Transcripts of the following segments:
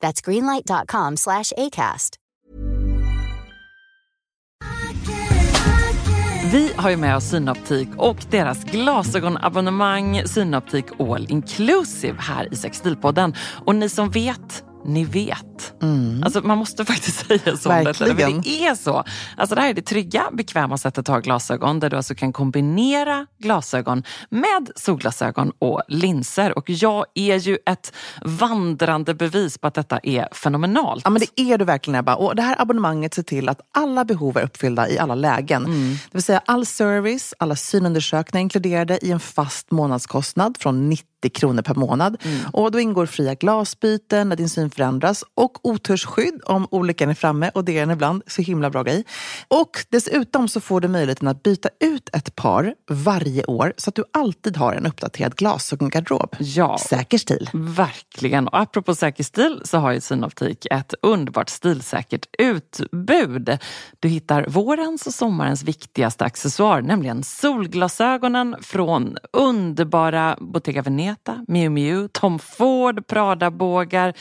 That's greenlight.com slash ACAST. Vi har ju med oss Synoptik och deras glasögonabonnemang Synoptik All Inclusive här i Sextilpodden. Och ni som vet ni vet. Mm. Alltså, man måste faktiskt säga så. Verkligen. Det är så. Alltså, det här är det trygga, bekväma sättet att ha glasögon där du alltså kan kombinera glasögon med solglasögon och linser. Och jag är ju ett vandrande bevis på att detta är fenomenalt. Ja, men det är du verkligen Ebba. Och det här abonnemanget ser till att alla behov är uppfyllda i alla lägen. Mm. Det vill säga all service, alla synundersökningar inkluderade i en fast månadskostnad från 90 kronor per månad. Mm. Och då ingår fria glasbyten när din syn förändras och otursskydd om olyckan är framme och det är den ibland. Så himla bra grej. Och dessutom så får du möjligheten att byta ut ett par varje år så att du alltid har en uppdaterad glasögongarderob. Ja, säker stil. Verkligen. Och apropå säker stil så har ju Synoptik ett underbart stilsäkert utbud. Du hittar vårens och sommarens viktigaste accessoar, nämligen solglasögonen från underbara Bottega Veneta, Miu Miu, Tom Ford, Prada-bågar,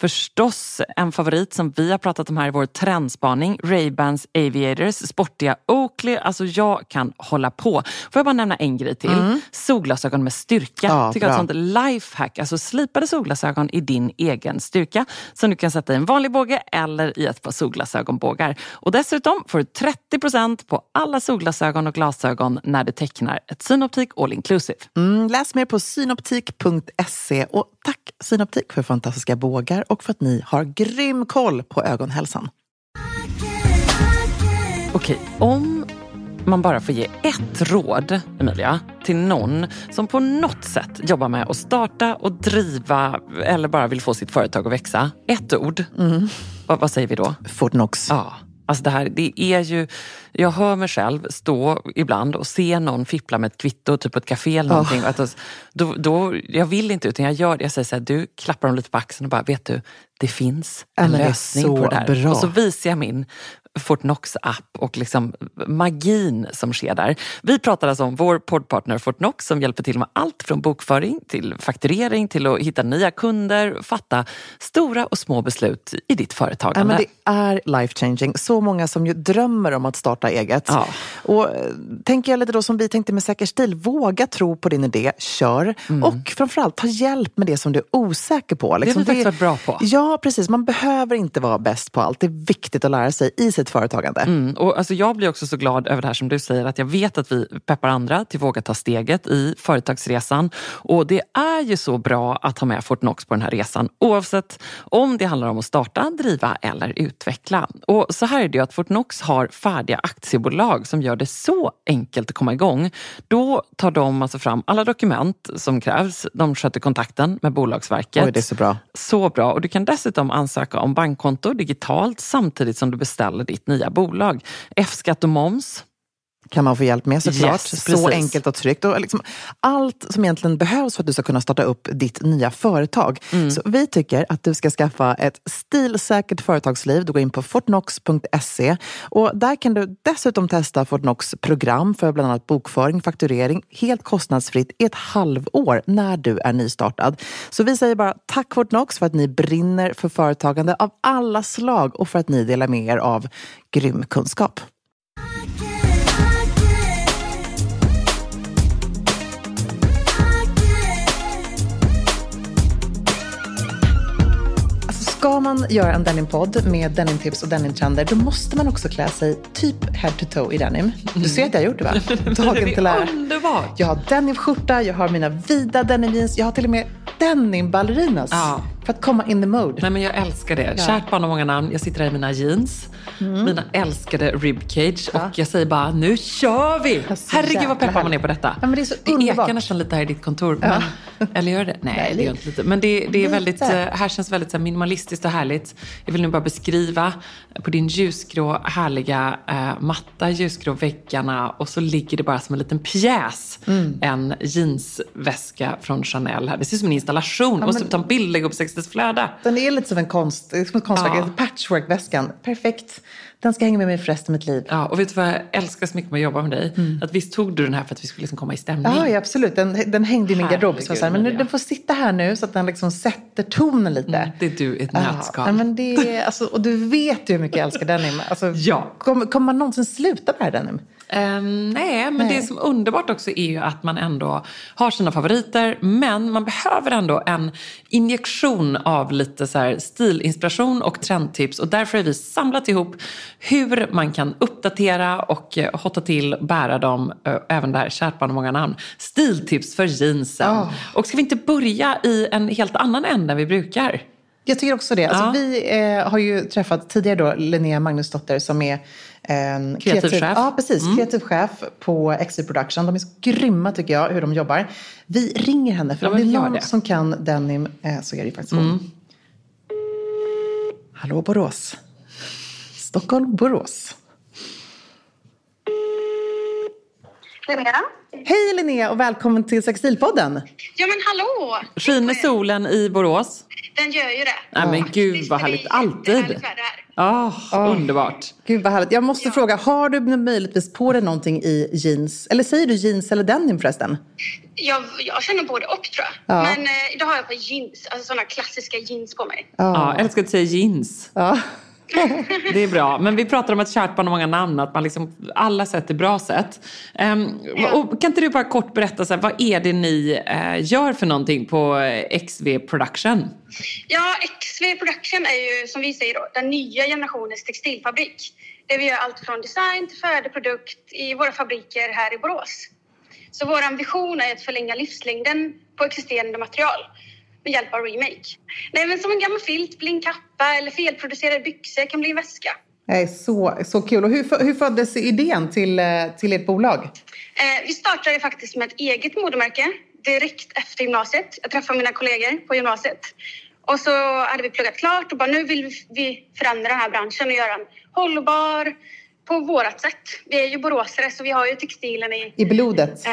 Förstås en favorit som vi har pratat om här i vår trendspaning, Ray-Bans Aviators, sportiga Oakley. Alltså jag kan hålla på. Får jag bara nämna en grej till? Mm. Solglasögon med styrka. Ja, Tycker jag ett sånt lifehack. Alltså slipade solglasögon i din egen styrka som du kan sätta i en vanlig båge eller i ett par solglasögonbågar. Och dessutom får du 30% på alla solglasögon och glasögon när du tecknar ett Synoptik All Inclusive. Mm, läs mer på synoptik.se och tack Synoptik för fantastiska bågar och för att ni har grym koll på ögonhälsan. Okej, om man bara får ge ett råd, Emilia, till någon som på något sätt jobbar med att starta och driva eller bara vill få sitt företag att växa. Ett ord. Mm. Vad, säger vi då? Fortnox. Ja. Alltså det här, det är ju, jag hör mig själv stå ibland och se någon fippla med ett kvitto, typ på ett café eller någonting. Oh. Att då, då, jag vill inte utan jag gör det. Jag säger så här, du klappar dem lite på axeln och bara, vet du, det finns en lösning på det där. Bra. Och så visar jag min Fortnox-app och liksom magin som sker där. Vi pratar alltså om vår poddpartner Fortnox som hjälper till med allt från bokföring till fakturering till att hitta nya kunder, fatta stora och små beslut i ditt företagande. Ja, det är life changing. Så många som ju drömmer om att starta eget. Ja. Och eh, tänker jag lite då som vi tänkte med Säker stil, våga tro på din idé, kör. Mm. Och framförallt ta hjälp med det som du är osäker på. Liksom det är vi faktiskt bra på. Ja, precis. Man behöver inte vara bäst på allt. Det är viktigt att lära sig i sitt företagande. Mm. Och alltså jag blir också så glad över det här som du säger, att jag vet att vi peppar andra till att våga ta steget i företagsresan. Och det är ju så bra att ha med Fortnox på den här resan, oavsett om det handlar om att starta, driva eller utveckla. Och så här är det ju att Fortnox har färdiga aktiebolag som gör det så enkelt att komma igång. Då tar de alltså fram alla dokument som krävs. De sköter kontakten med Bolagsverket. Oj, det är så bra. Så bra. Och du kan dessutom ansöka om bankkonto digitalt samtidigt som du beställer ditt nya bolag. F-skatt och moms kan man få hjälp med såklart. Yes, så enkelt och tryggt. Och liksom allt som egentligen behövs för att du ska kunna starta upp ditt nya företag. Mm. Så vi tycker att du ska skaffa ett stilsäkert företagsliv. Du går in på fortnox.se och där kan du dessutom testa Fortnox program för bland annat bokföring, fakturering helt kostnadsfritt i ett halvår när du är nystartad. Så vi säger bara tack Fortnox för att ni brinner för företagande av alla slag och för att ni delar med er av grym kunskap. Ska man göra en denimpodd med denimtips och denimtrender, då måste man också klä sig typ head to toe i denim. Du ser att jag har gjort det va? Dagen till ära. Jag har denimskjorta, jag har mina vida denimjeans, jag har till och med denimballerinas. Ja. För att komma in the mode. Nej, men jag älskar det. Ja. Kärt barn har många namn. Jag sitter här i mina jeans. Mm. Mina älskade ribcage. Ja. Och jag säger bara, nu kör vi! Herregud vad peppad man är på detta. Ja, men det är så det underbart. ekar nästan lite här i ditt kontor. Men, eller gör det? Nej, Nej det gör inte lite. Men det, det är väldigt, eh, här känns väldigt så här, minimalistiskt och härligt. Jag vill nu bara beskriva på din ljusgrå, härliga äh, matta, ljusgrå väggarna och så ligger det bara som en liten pjäs. Mm. En jeansväska från Chanel här. Det ser ut som en installation. Ja, Måste ta en bild, lägga upp flöde. Den är lite som en konst, som ett konstverk. Ja. Patchwork-väskan. Perfekt. Den ska hänga med mig för resten av mitt liv. Ja, och vet du vad jag älskar så mycket med att jobba med dig? Mm. Att visst tog du den här för att vi skulle liksom komma i stämning? Ja, ja absolut. Den, den hängde i min garderob. Så här, men den får sitta här nu så att den liksom sätter tonen lite. Mm, det är du i ett nötskal. Ja, men det alltså, och du vet ju hur mycket jag älskar denim. Alltså, ja. Kommer, kommer man någonsin sluta med denim? Um, nej, men nej. det som är underbart också är ju att man ändå har sina favoriter. Men man behöver ändå en injektion av lite så stilinspiration och trendtips. Och därför har vi samlat ihop hur man kan uppdatera och eh, hotta till, bära dem, äh, även där kärt barn många namn. Stiltips för jeansen. Oh. Och ska vi inte börja i en helt annan ände än vi brukar? Jag tycker också det. Alltså, ja. Vi eh, har ju träffat tidigare då Linnea Magnusdotter som är eh, kreativ, chef. Ja, precis. Mm. Kreativ chef på XV Production. De är så grymma tycker jag, hur de jobbar. Vi ringer henne, för ja, om det är någon det. som kan denim eh, så är det faktiskt hon. Mm. Hallå Borås. Stockholm, Borås. Linnea. Hej Linnea och välkommen till Sextilpodden. Ja men hallå! Skiner solen i Borås? Den gör ju det. Nej men gud vad härligt, alltid. Oh, oh, underbart. Gud vad härligt. Jag måste ja. fråga, har du möjligtvis på dig någonting i jeans? Eller säger du jeans eller denim förresten? Jag, jag känner både och tror jag. Ja. Men eh, idag har jag på jeans, alltså sådana klassiska jeans på mig. Ja, ja jag älskar att säga jeans. Ja. Det är bra. Men vi pratar om ett kärt barn och många namn, att man liksom, alla sätt är bra sätt. Um, och kan inte du bara kort berätta, så här, vad är det ni uh, gör för någonting på XV Production? Ja, XV Production är ju som vi säger då, den nya generationens textilfabrik. Där vi gör allt från design till färdig produkt i våra fabriker här i Borås. Så vår vision är att förlänga livslängden på existerande material med hjälp av remake. Nej, men som en gammal filt blir en kappa eller felproducerade byxor kan bli en väska. Nej, så, så kul. Och hur, hur föddes idén till, eh, till ert bolag? Eh, vi startade faktiskt med ett eget modemärke direkt efter gymnasiet. Jag träffade mina kollegor på gymnasiet. Och så hade vi pluggat klart och bara nu vill vi förändra den här branschen och göra den hållbar på vårat sätt. Vi är ju boråsare så vi har ju textilen i... I blodet? Eh,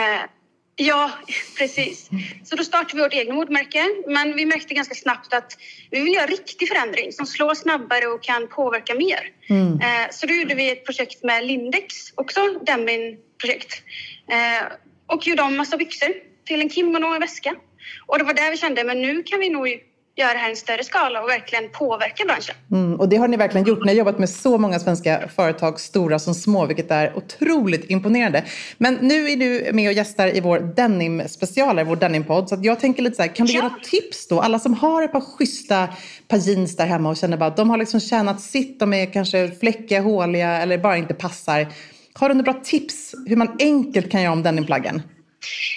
Ja, precis. Så då startade vi vårt egna modmärke. Men vi märkte ganska snabbt att vi vill göra riktig förändring som slår snabbare och kan påverka mer. Mm. Eh, så då gjorde vi ett projekt med Lindex, också Demin-projekt. Eh, och gjorde om massa byxor till en kimono och en väska. Och det var där vi kände, men nu kan vi nog göra det här i en större skala och verkligen påverka branschen. Mm, och det har ni verkligen gjort. Ni har jobbat med så många svenska företag, stora som små, vilket är otroligt imponerande. Men nu är du med och gästar i vår denim-special, vår denim-podd. Så jag tänker lite så här, kan du ja. ge några tips då? Alla som har ett par schyssta par jeans där hemma och känner bara att de har liksom tjänat sitt, de är kanske fläckiga, håliga eller bara inte passar. Har du några bra tips hur man enkelt kan göra om denimplaggen?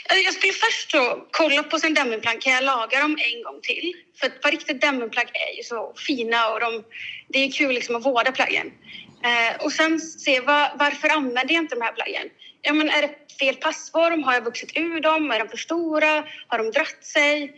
Alltså, jag skulle först då kolla på sin demiplagg. Kan jag laga dem en gång till? För på riktigt demiplagg är ju så fina och de, det är kul liksom att vårda plaggen. Eh, och sen se var, varför använder jag inte de här plaggen? Ja, men är det fel passform? Har jag vuxit ur dem? Är de för stora? Har de dratt sig?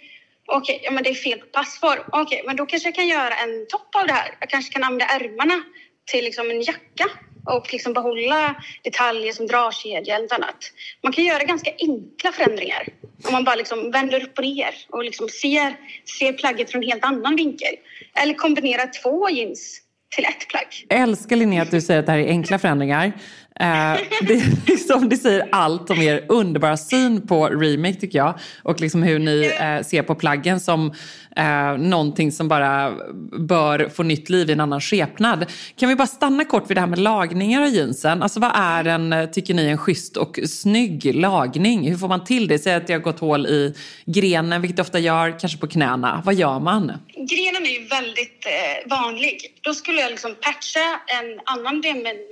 Okej, okay, ja, men det är fel passform. Okej, okay, men då kanske jag kan göra en topp av det här. Jag kanske kan använda ärmarna till liksom en jacka och liksom behålla detaljer som dragkedja eller annat. Man kan göra ganska enkla förändringar om man bara liksom vänder upp och ner och liksom ser, ser plagget från en helt annan vinkel. Eller kombinera två jeans till ett plagg. Jag älskar Linnea att du säger att det här är enkla förändringar. Eh, det, liksom, det säger allt om er underbara syn på remake tycker jag. Och liksom hur ni eh, ser på plaggen som eh, någonting som bara bör få nytt liv i en annan skepnad. Kan vi bara stanna kort vid det här med lagningar av jeansen? Alltså vad är en, tycker ni, en schysst och snygg lagning? Hur får man till det? Säg att det har gått hål i grenen, vilket det ofta gör, kanske på knäna. Vad gör man? Grenen är ju väldigt eh, vanlig. Då skulle jag liksom patcha en annan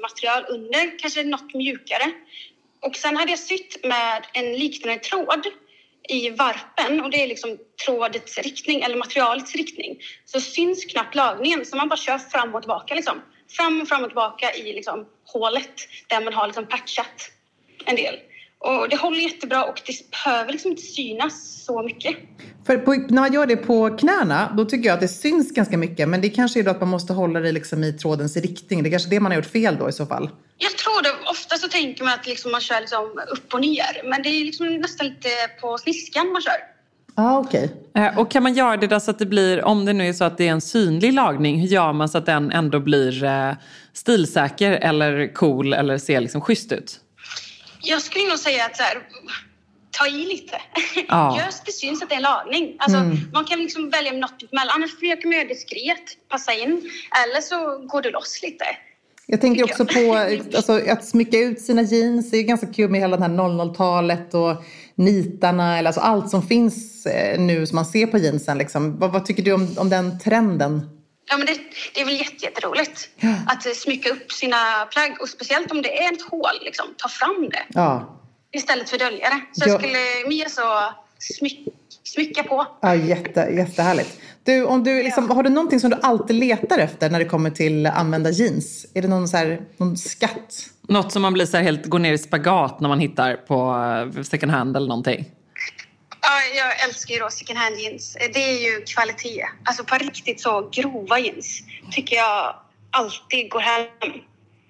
material under, kanske något mjukare. Och sen hade jag sytt med en liknande tråd i varpen och det är liksom trådets riktning eller materialets riktning så syns knappt lagningen så man bara kör fram och tillbaka liksom. Fram och fram och tillbaka i liksom hålet där man har liksom patchat en del. Och det håller jättebra och det behöver liksom inte synas så mycket. För på, när man gör det på knäna, då tycker jag att det syns ganska mycket. Men det kanske är då att man måste hålla det liksom i trådens riktning. Det är kanske det man har gjort fel då i så fall. Jag tror det. Ofta så tänker man att liksom man kör liksom upp och ner. Men det är liksom nästan lite på sniskan man kör. Ah, okay. Eh, och kan man göra det då så att det blir, om det nu är så att det är en synlig lagning, hur gör man så att den ändå blir eh, stilsäker eller cool eller ser liksom schysst ut? Jag skulle nog säga att så här, ta i lite. Ja. Så det syns att det är en lagning. Alltså, mm. Man kan liksom välja något emellan. Annars försöker man göra diskret, passa in. Eller så går du loss lite. Jag tänker också på alltså, att smycka ut sina jeans. Det är ganska kul med hela det här 00-talet och nitarna. Eller, alltså, allt som finns eh, nu som man ser på jeansen. Liksom. Vad, vad tycker du om, om den trenden? Ja, men det, det är väl jätteroligt ja. att smycka upp sina plagg och speciellt om det är ett hål, liksom, ta fram det. Ja. Istället för dölja det. Så ja. jag skulle mer så smyck, smycka på. Ja, jätte, jättehärligt. Du, om du liksom, ja. Har du någonting som du alltid letar efter när det kommer till använda jeans? Är det någon, så här, någon skatt? Något som man blir så här helt, går ner i spagat när man hittar på eh, second hand eller någonting? Ja, jag älskar ju då second hand jeans. Det är ju kvalitet. Alltså på riktigt så grova jeans tycker jag alltid går hem.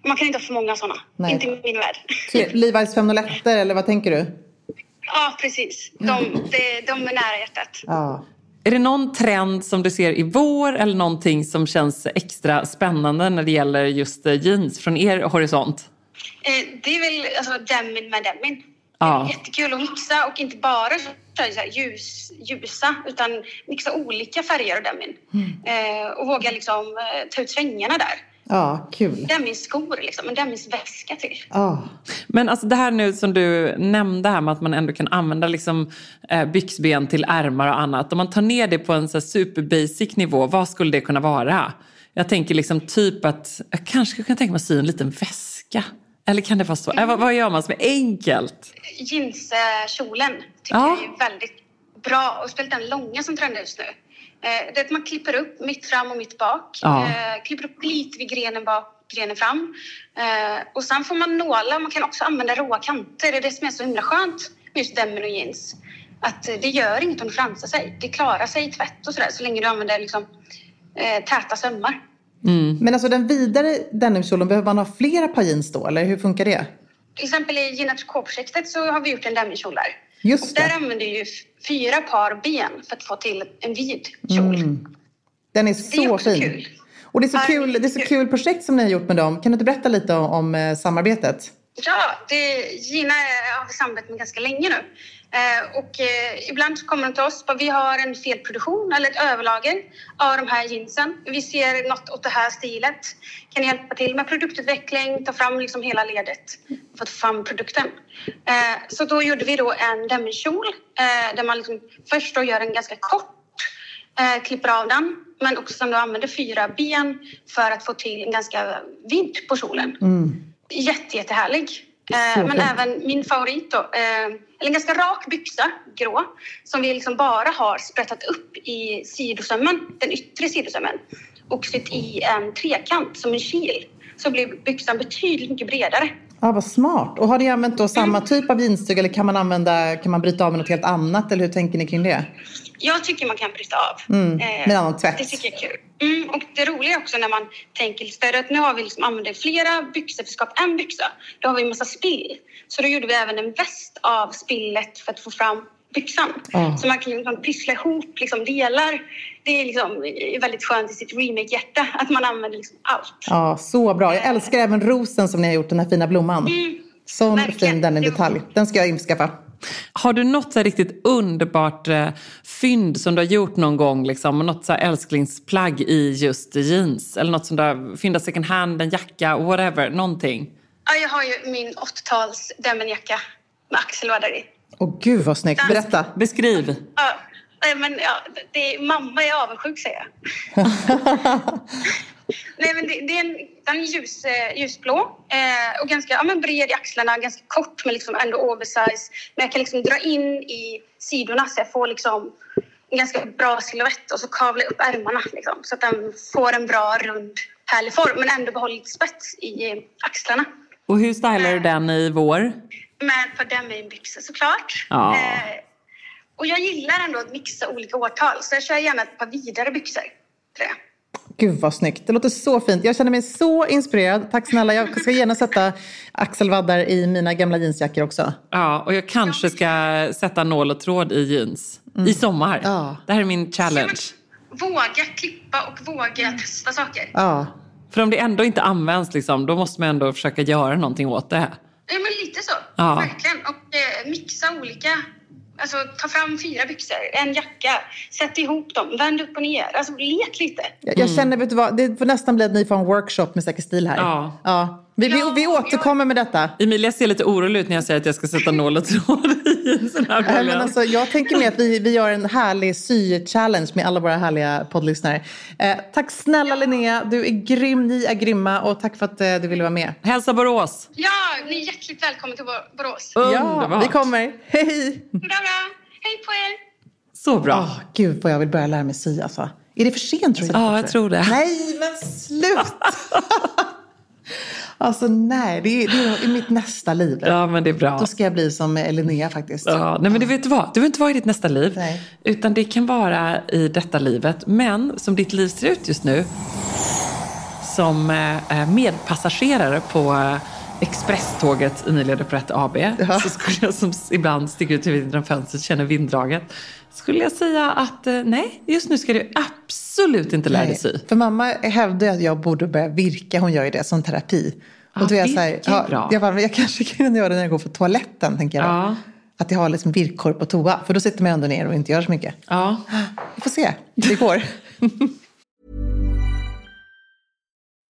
Man kan inte ha för många sådana. Nej. Inte i min värld. Levi's 501 eller vad tänker du? Ja, precis. De, de, de är nära hjärtat. Ja. Är det någon trend som du ser i vår eller någonting som känns extra spännande när det gäller just eh, jeans från er horisont? Eh, det är väl alltså demin med demin. Ja. Jättekul att mixa och inte bara så ljus, ljusa utan mixa olika färger av demin. Mm. Eh, och våga liksom, eh, ta ut svängarna där. Ja, kul. Demmingsskor, liksom, en demmingsväska till. Ja. Men alltså det här nu som du nämnde här med att man ändå kan använda liksom, eh, byxben till ärmar och annat. Om man tar ner det på en så super basic nivå, vad skulle det kunna vara? Jag tänker liksom typ att, jag kanske kan tänka mig att sy en liten väska. Eller kan det vara så? Mm. vad, vad, gör man som är enkelt? Jeanskjolen tycker ja. jag är väldigt bra. Och speciellt den långa som trendar just nu. Eh, det att man klipper upp mitt fram och mitt bak. Ja. Eh, klipper upp lite vid grenen bak, grenen fram. Eh, och sen får man nåla. Man kan också använda råa kanter. Det är det som är så himla skönt med just denim och jeans. Att det gör inget om det fransar sig. Det klarar sig i tvätt och sådär så länge du använder liksom, täta sömmar. Mm. Men alltså den vidare denimkjolen, behöver man ha flera par jeans då? Eller hur funkar det? Till exempel i Gina Tricot-projektet så har vi gjort en denimkjol där. Just det. Och där använder vi ju fyra par ben för att få till en vid kjol. Mm. Den är så det är också fin. Kul. Och det är så, kul, det är så kul projekt som ni har gjort med dem. Kan du inte berätta lite om, om eh, samarbetet? Ja, det, Gina har vi samarbetat med ganska länge nu. Eh, och eh, ibland så kommer de till oss och vi har en felproduktion eller ett överlager av de här jeansen. Vi ser något åt det här stilet. Kan ni hjälpa till med produktutveckling, ta fram liksom hela ledet för att få fram produkten. Eh, så då gjorde vi då en demikjol eh, där man liksom först då gör en ganska kort eh, klipper av den men också som du använder fyra ben för att få till en ganska vidd på kjolen. Mm. Jätte, jättehärlig. Eh, men även min favorit då, eh, eller en ganska rak byxa, grå, som vi liksom bara har sprättat upp i sidosömmen, den yttre sidosömmen och sytt i en trekant som en kil. Så blir byxan betydligt mycket bredare. Ja, vad smart. Och har ni använt då samma mm. typ av jeansstyg eller kan man, använda, kan man bryta av med något helt annat eller hur tänker ni kring det? Jag tycker man kan bryta av. Mm, med eh, annan tvätt. Det tycker jag är kul. Mm, och det roliga också när man tänker lite större att nu har vi liksom använt flera byxor för att skapa en byxa. Då har vi en massa spill. Så då gjorde vi även en väst av spillet för att få fram byxan. Mm. Så man kan liksom pyssla ihop liksom delar. Det är liksom väldigt skönt i sitt remake-hjärta att man använder liksom allt. Ja, så bra. Jag älskar även rosen som ni har gjort, den här fina blomman. Mm. Sån Verkligen. fin den i detalj. Den ska jag införskaffa. Har du något så riktigt underbart eh, fynd som du har gjort någon gång? Liksom, något så älsklingsplagg i just jeans? Eller något som du har fyndat second hand, en jacka, whatever, någonting? Ja, jag har ju min 80-tals demonjacka med axelvaddar i. Åh gud vad snyggt, berätta. Beskriv. Ja, men ja, det, mamma är avundsjuk säger jag. Nej, men det, det är en, den är ljus, eh, ljusblå eh, och ganska ja, men bred i axlarna, ganska kort men liksom ändå oversize. Men jag kan liksom dra in i sidorna så jag får liksom en ganska bra silhuett och så kavla upp ärmarna liksom, så att den får en bra, rund, härlig form men ändå behåller lite spets i axlarna. Och hur stylar du den i vår? Med ett par denim-byxor såklart. Ja. Eh, och jag gillar ändå att mixa olika årtal så jag kör gärna ett par vidare byxor. till det. Gud vad snyggt. Det låter så fint. Jag känner mig så inspirerad. Tack snälla. Jag ska gärna sätta axelvaddar i mina gamla jeansjackor också. Ja, och jag kanske ska sätta nål och tråd i jeans. I sommar. Ja. Det här är min challenge. Våga klippa och våga testa saker. Ja. För om det ändå inte används, liksom, då måste man ändå försöka göra någonting åt det. Ja, men lite så. Ja. Verkligen. Och eh, mixa olika. Alltså ta fram fyra byxor, en jacka, sätt ihop dem, vänd upp och ner. Alltså lek lite. Jag, jag känner, vet du vad, det får nästan bli att ni får en workshop med Säker stil här. Ja. ja. Vi, vi, vi Ja, återkommer med detta. Emilia ser lite orolig ut när jag säger att jag ska sätta nål och tråd i jeansen här Nej, men alltså, jag tänker mig att vi, vi gör en härlig sy-challenge med alla våra härliga poddlyssnare. Eh, tack snälla Linnea, du är grym, ni är grymma och tack för att eh, du ville vara med. Hälsa Borås! Ja, ni är hjärtligt välkomna till Bor- Borås. Ja, Underbart. vi kommer. Hej! Bra, bra. Hej på er. Så bra. Åh, gud vad jag vill börja lära mig sy alltså. Är det för sent tror du? Ja, jag tror det. Nej, men sluta! alltså nej, det är, det är i mitt nästa liv. Ja, men det är bra. Då ska jag bli som eh, Linnea faktiskt. Ja, nej men du vet vad, du behöver inte vara i ditt nästa liv. Nej. Utan det kan vara i detta livet. Men som ditt liv ser ut just nu. Som eh, medpassagerare på expresståget Emilia Deprette AB. Så skulle jag som ibland sticker ut huvudet genom fönstret känner vinddraget. Skulle jag säga att eh, nej, just nu ska du absolut inte lära dig sy. För mamma hävdar ju att jag borde börja virka, hon gör ju det som terapi. Ja, och då är jag så här, är bra. jag, bara, jag kanske kan göra det när jag går på toaletten, tänker jag. Ja. Att jag har liksom virkkorg på toa, för då sitter man ändå ner och inte gör så mycket. Ja. Vi får se, det går.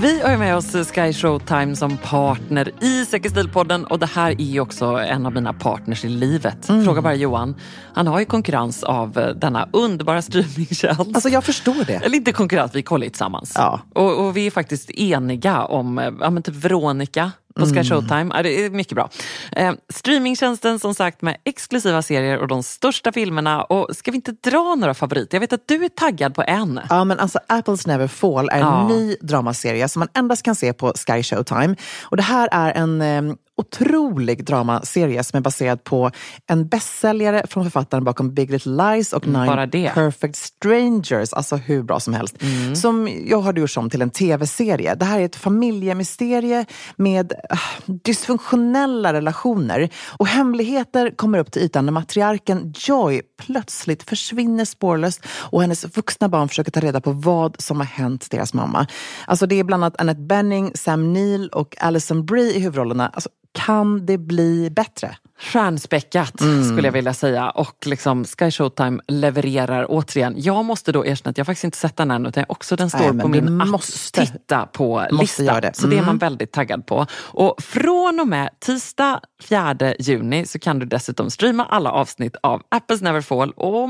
Vi har med oss Sky Showtime som partner i Säker och det här är ju också en av mina partners i livet. Mm. Fråga bara Johan. Han har ju konkurrens av eh, denna underbara streamingtjänst. Alltså jag förstår det. Eller inte konkurrens, vi kollar ju tillsammans. Ja. Och, och vi är faktiskt eniga om eh, ja, men typ Veronica på Mm. Sky Showtime. Ja, det är mycket bra. Eh, streamingtjänsten som sagt med exklusiva serier och de största filmerna. Och ska vi inte dra några favoriter? Jag vet att du är taggad på en. Ja, men alltså Apples Never Fall är en Ja. ny dramaserie som man endast kan se på Sky Showtime. Och det här är en eh, otrolig dramaserie som är baserad på en bästsäljare från författaren bakom Big Little Lies och Mm, Nine. Perfect Strangers. Alltså hur bra som helst. Mm. Som jag har gjort om till en tv-serie. Det här är ett familjemysterie med ah, dysfunktionella relationer. Och hemligheter kommer upp till ytan när matriarken Joy plötsligt försvinner spårlöst och hennes vuxna barn försöker ta reda på vad som har hänt deras mamma. Alltså det är bland annat Annette Bening, Sam Neill och Alison Brie i huvudrollerna. Alltså, kan det bli bättre? Stjärnspäckat Mm. skulle jag vilja säga. Och liksom Sky Showtime levererar återigen. Jag måste då erkänna att jag faktiskt inte sett den än utan också den står Nej, på min att måste- titta på måste lista. göra det. Så det är man Mm. väldigt taggad på. Och från och med tisdag 4 juni så kan du dessutom streama alla avsnitt av Apples Never Fall och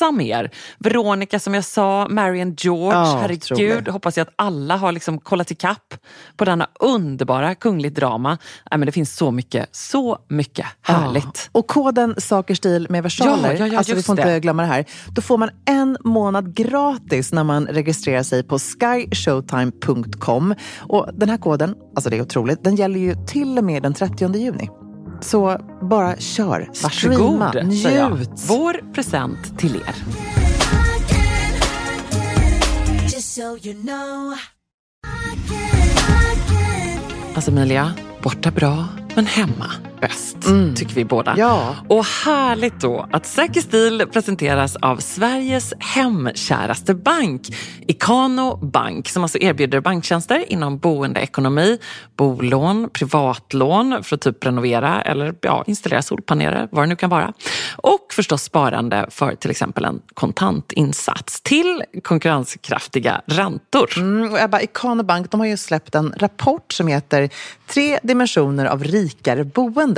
massa mer. Veronica som jag sa, Marion George, Ja, herregud. Hoppas jag att alla har liksom kollat ikapp på denna underbara kungligt drama. Nej, men det finns så mycket, så mycket härligt. Ja. Och koden Saker stil med versaler, Ja, ja, ja, alltså vi får inte det. glömma det här. Då får man en månad gratis när man registrerar sig på skyshowtime.com. Och den här koden, alltså det är otroligt, den gäller ju till och med den 30 juni. Så bara kör, streama, Varsågod, jag. njut. Vår present till er. Alltså Emilia, borta bra, men hemma bäst, tycker vi båda. Ja. Och härligt då att Säker stil presenteras av Sveriges hemkäraste bank, Ikano Bank, som alltså erbjuder banktjänster inom boendeekonomi, bolån, privatlån för att typ renovera eller ja, installera solpaneler, vad det nu kan vara. Och förstås sparande för till exempel en kontantinsats till konkurrenskraftiga räntor. Mm, och Ebba, Ikano Bank de har ju släppt en rapport som heter Tre dimensioner av rikare boende.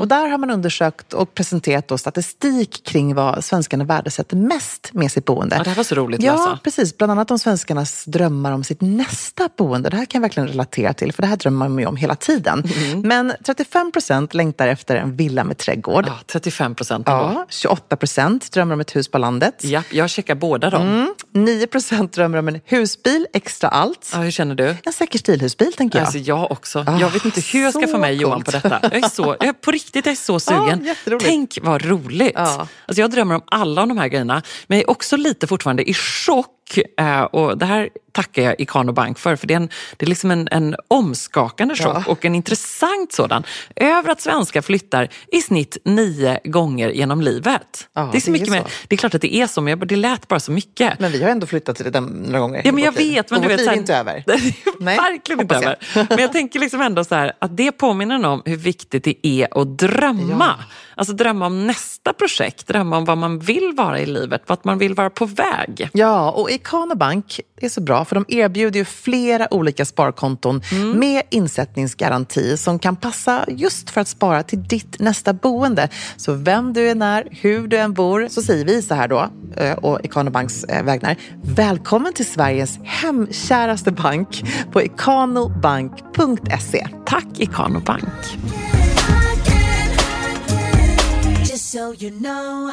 Och där har man undersökt och presenterat då statistik kring vad svenskarna värdesätter mest med sitt boende. Ja, det här var så roligt att Ja, läsa. precis. Bland annat om svenskarnas drömmar om sitt nästa boende. Det här kan jag verkligen relatera till, för det här drömmer man ju om hela tiden. Men 35 procent längtar efter en villa med trädgård. Ja, 35 procent. Ja, 28 procent drömmer om ett hus på landet. Japp, jag checkar båda dem. Mm, 9 procent drömmer om en husbil, extra allt. Ja, hur känner du? En säker stilhusbil, tänker jag. Alltså jag också. Ah, jag vet inte hur jag ska få med Johan på detta. Jag är så, jag är, på riktigt, jag är så sugen. jätteroligt. Tänk vad roligt. Ja. Alltså jag drömmer om alla av de här grejerna. Men jag är också lite fortfarande i chock. eh, Och det här tackar jag Ikano Bank för. För det är, en, det är liksom en, en omskakande chock Ja. och en intressant sådan. Över att svenskar flyttar i snitt nio gånger genom livet. Ja, det är så det är mycket så. mer. Det är klart att det är så, men jag- det lät bara så mycket. Men vi har ändå flyttat till det några gånger. Ja, men jag liv. vet. Men du vet, liv är inte över. Är Nej, verkligen inte över. Men jag tänker liksom ändå så här, att det påminner om hur viktigt det är att drömma. Alltså drömma om nästa projekt, drömma om vad man vill vara i livet, vart man vill vara på väg. Ja, och Ikano Bank är så bra för de erbjuder ju flera olika sparkonton Mm. med insättningsgaranti som kan passa just för att spara till ditt nästa boende. Så vem du än är, hur du än bor, så säger vi så här då, eh, och Ikano Banks eh, vägnar. Välkommen till Sveriges hemkäraste bank på ikanobank.se. Tack Ikano Bank. So you know.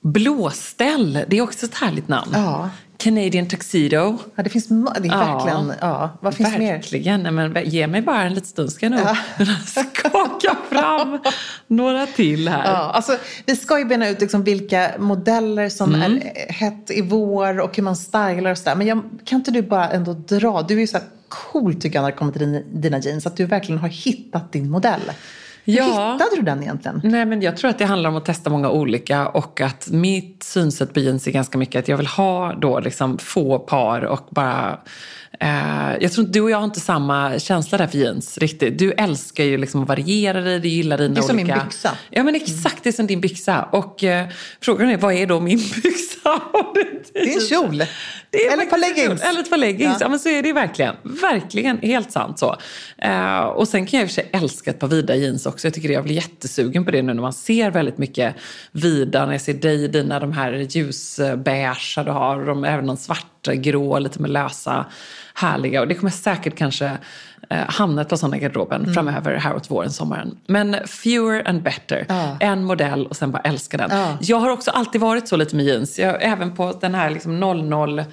Blåställ, det är också ett härligt namn. Ja. Canadian Tuxedo. Ja, det finns det är Ja. verkligen, ja. Vad finns mer? Verkligen. Nej, men ge mig bara en liten stund ska jag nog skaka fram några till här. Ja, alltså, vi ska ju bena ut liksom vilka modeller som är eh, hett i vår och hur man stylar och sådär. Men jag, kan inte du bara ändå dra? Du är ju så här cool tycker jag när det kommer till dina, dina jeans. Att du verkligen har hittat din modell. Ja. hittade du den egentligen? Nej, men jag tror att det handlar om att testa många olika och att mitt synsätt på jeans är ganska mycket att jag vill ha då liksom få par och bara jag tror du och jag har inte samma känsla där för jeans riktigt. Du älskar ju liksom att variera dig, du gillar dina Det är som olika... min byxa. Ja men exakt, det är som din byxa. Och eh, frågan är, vad är då min byxa? Det är en kjol. Det är Eller ett par leggings. Eller ett par leggings. Ja. Ja. men så är det verkligen. Verkligen, helt sant så. Eh, och sen kan jag i och för sig älska ett par vida jeans också. Jag tycker det, jag blir jättesugen på det nu när man ser väldigt mycket vida. När jag ser dig dina de här ljusbeigea du har. De, även de svarta, grå, lite med lösa, härliga. Och det kommer säkert kanske eh, hamna ett par sådana i garderoben Mm. framöver här åt våren, sommaren. Men fewer and better. Ja. En modell och sen bara älska den. Ja. Jag har också alltid varit så lite med jeans. Jag, även på den här liksom 00 eh,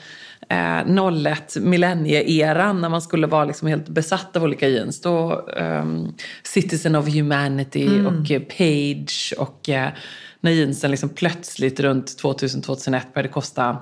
01 millennie-eran när man skulle vara liksom helt besatt av olika jeans. Då ehm, Citizen of Humanity Mm. och eh, Page och eh, när jeansen liksom plötsligt runt 2000-2001 började kosta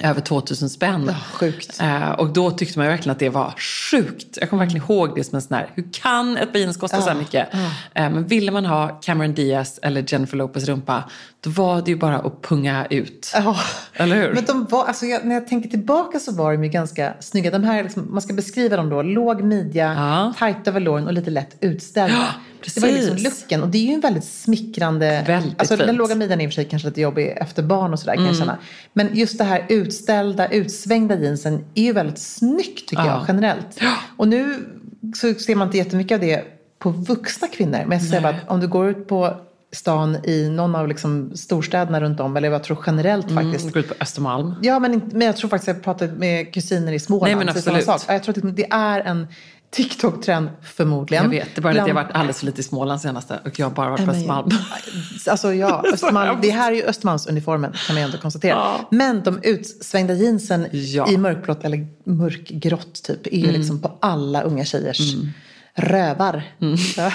över 2000 spänn. Ja, sjukt. Eh, och då tyckte man verkligen att det var sjukt. Jag kommer verkligen ihåg det som en sån här, hur kan ett par jeans kosta så här mycket? Eh, men ville man ha Cameron Diaz eller Jennifer Lopez rumpa, då var det ju bara att punga ut. Ja. Eller hur? Men de var, alltså jag, när jag tänker tillbaka så var de ju ganska snygga. De här, liksom, man ska beskriva dem då, låg midja, Ja. tajt över låren och lite lätt utställda. Ja, det var ju liksom precis. looken och det är ju en väldigt smickrande... Väldigt alltså den fint. låga midjan är i och för sig kanske lite jobbig efter barn och sådär kan jag Mm. känna. Men just det här utställda, utsvängda jeansen är ju väldigt snyggt tycker Ja. jag generellt. Och nu så ser man inte jättemycket av det på vuxna kvinnor. Men jag säga bara att om du går ut på stan i någon av liksom storstäderna runt om, eller jag tror generellt faktiskt. Mm, gå ut på Östermalm. Ja, men, men jag tror faktiskt att jag pratat med kusiner i Småland. Nej, men absolut. sak. Jag tror att det är en TikTok-trend förmodligen. Jag vet, det bara det att jag Bland- varit alldeles för lite i Småland senaste och jag har bara varit på Östermalm. Alltså ja, Östermalm, det här är ju Östermalmsuniformen kan man ju ändå konstatera. Ja. Men de utsvängda jeansen Ja. Mm. i mörkblått eller mörkgrått typ är ju liksom på alla unga tjejers rövar. Ja.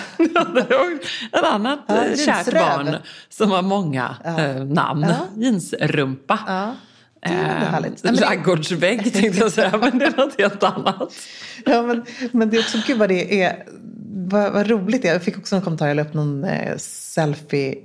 Ett annat Ja, eh, kärt barn som har många eh, namn. Ja. Jeansrumpa. Det är väldigt Eh, härligt. Nej, tänkte jag säga, men det är något helt annat. Ja, men, men det är också kul vad det är. Vad, vad roligt det är. Jag fick också en kommentar. Jag la upp någon eh, selfie.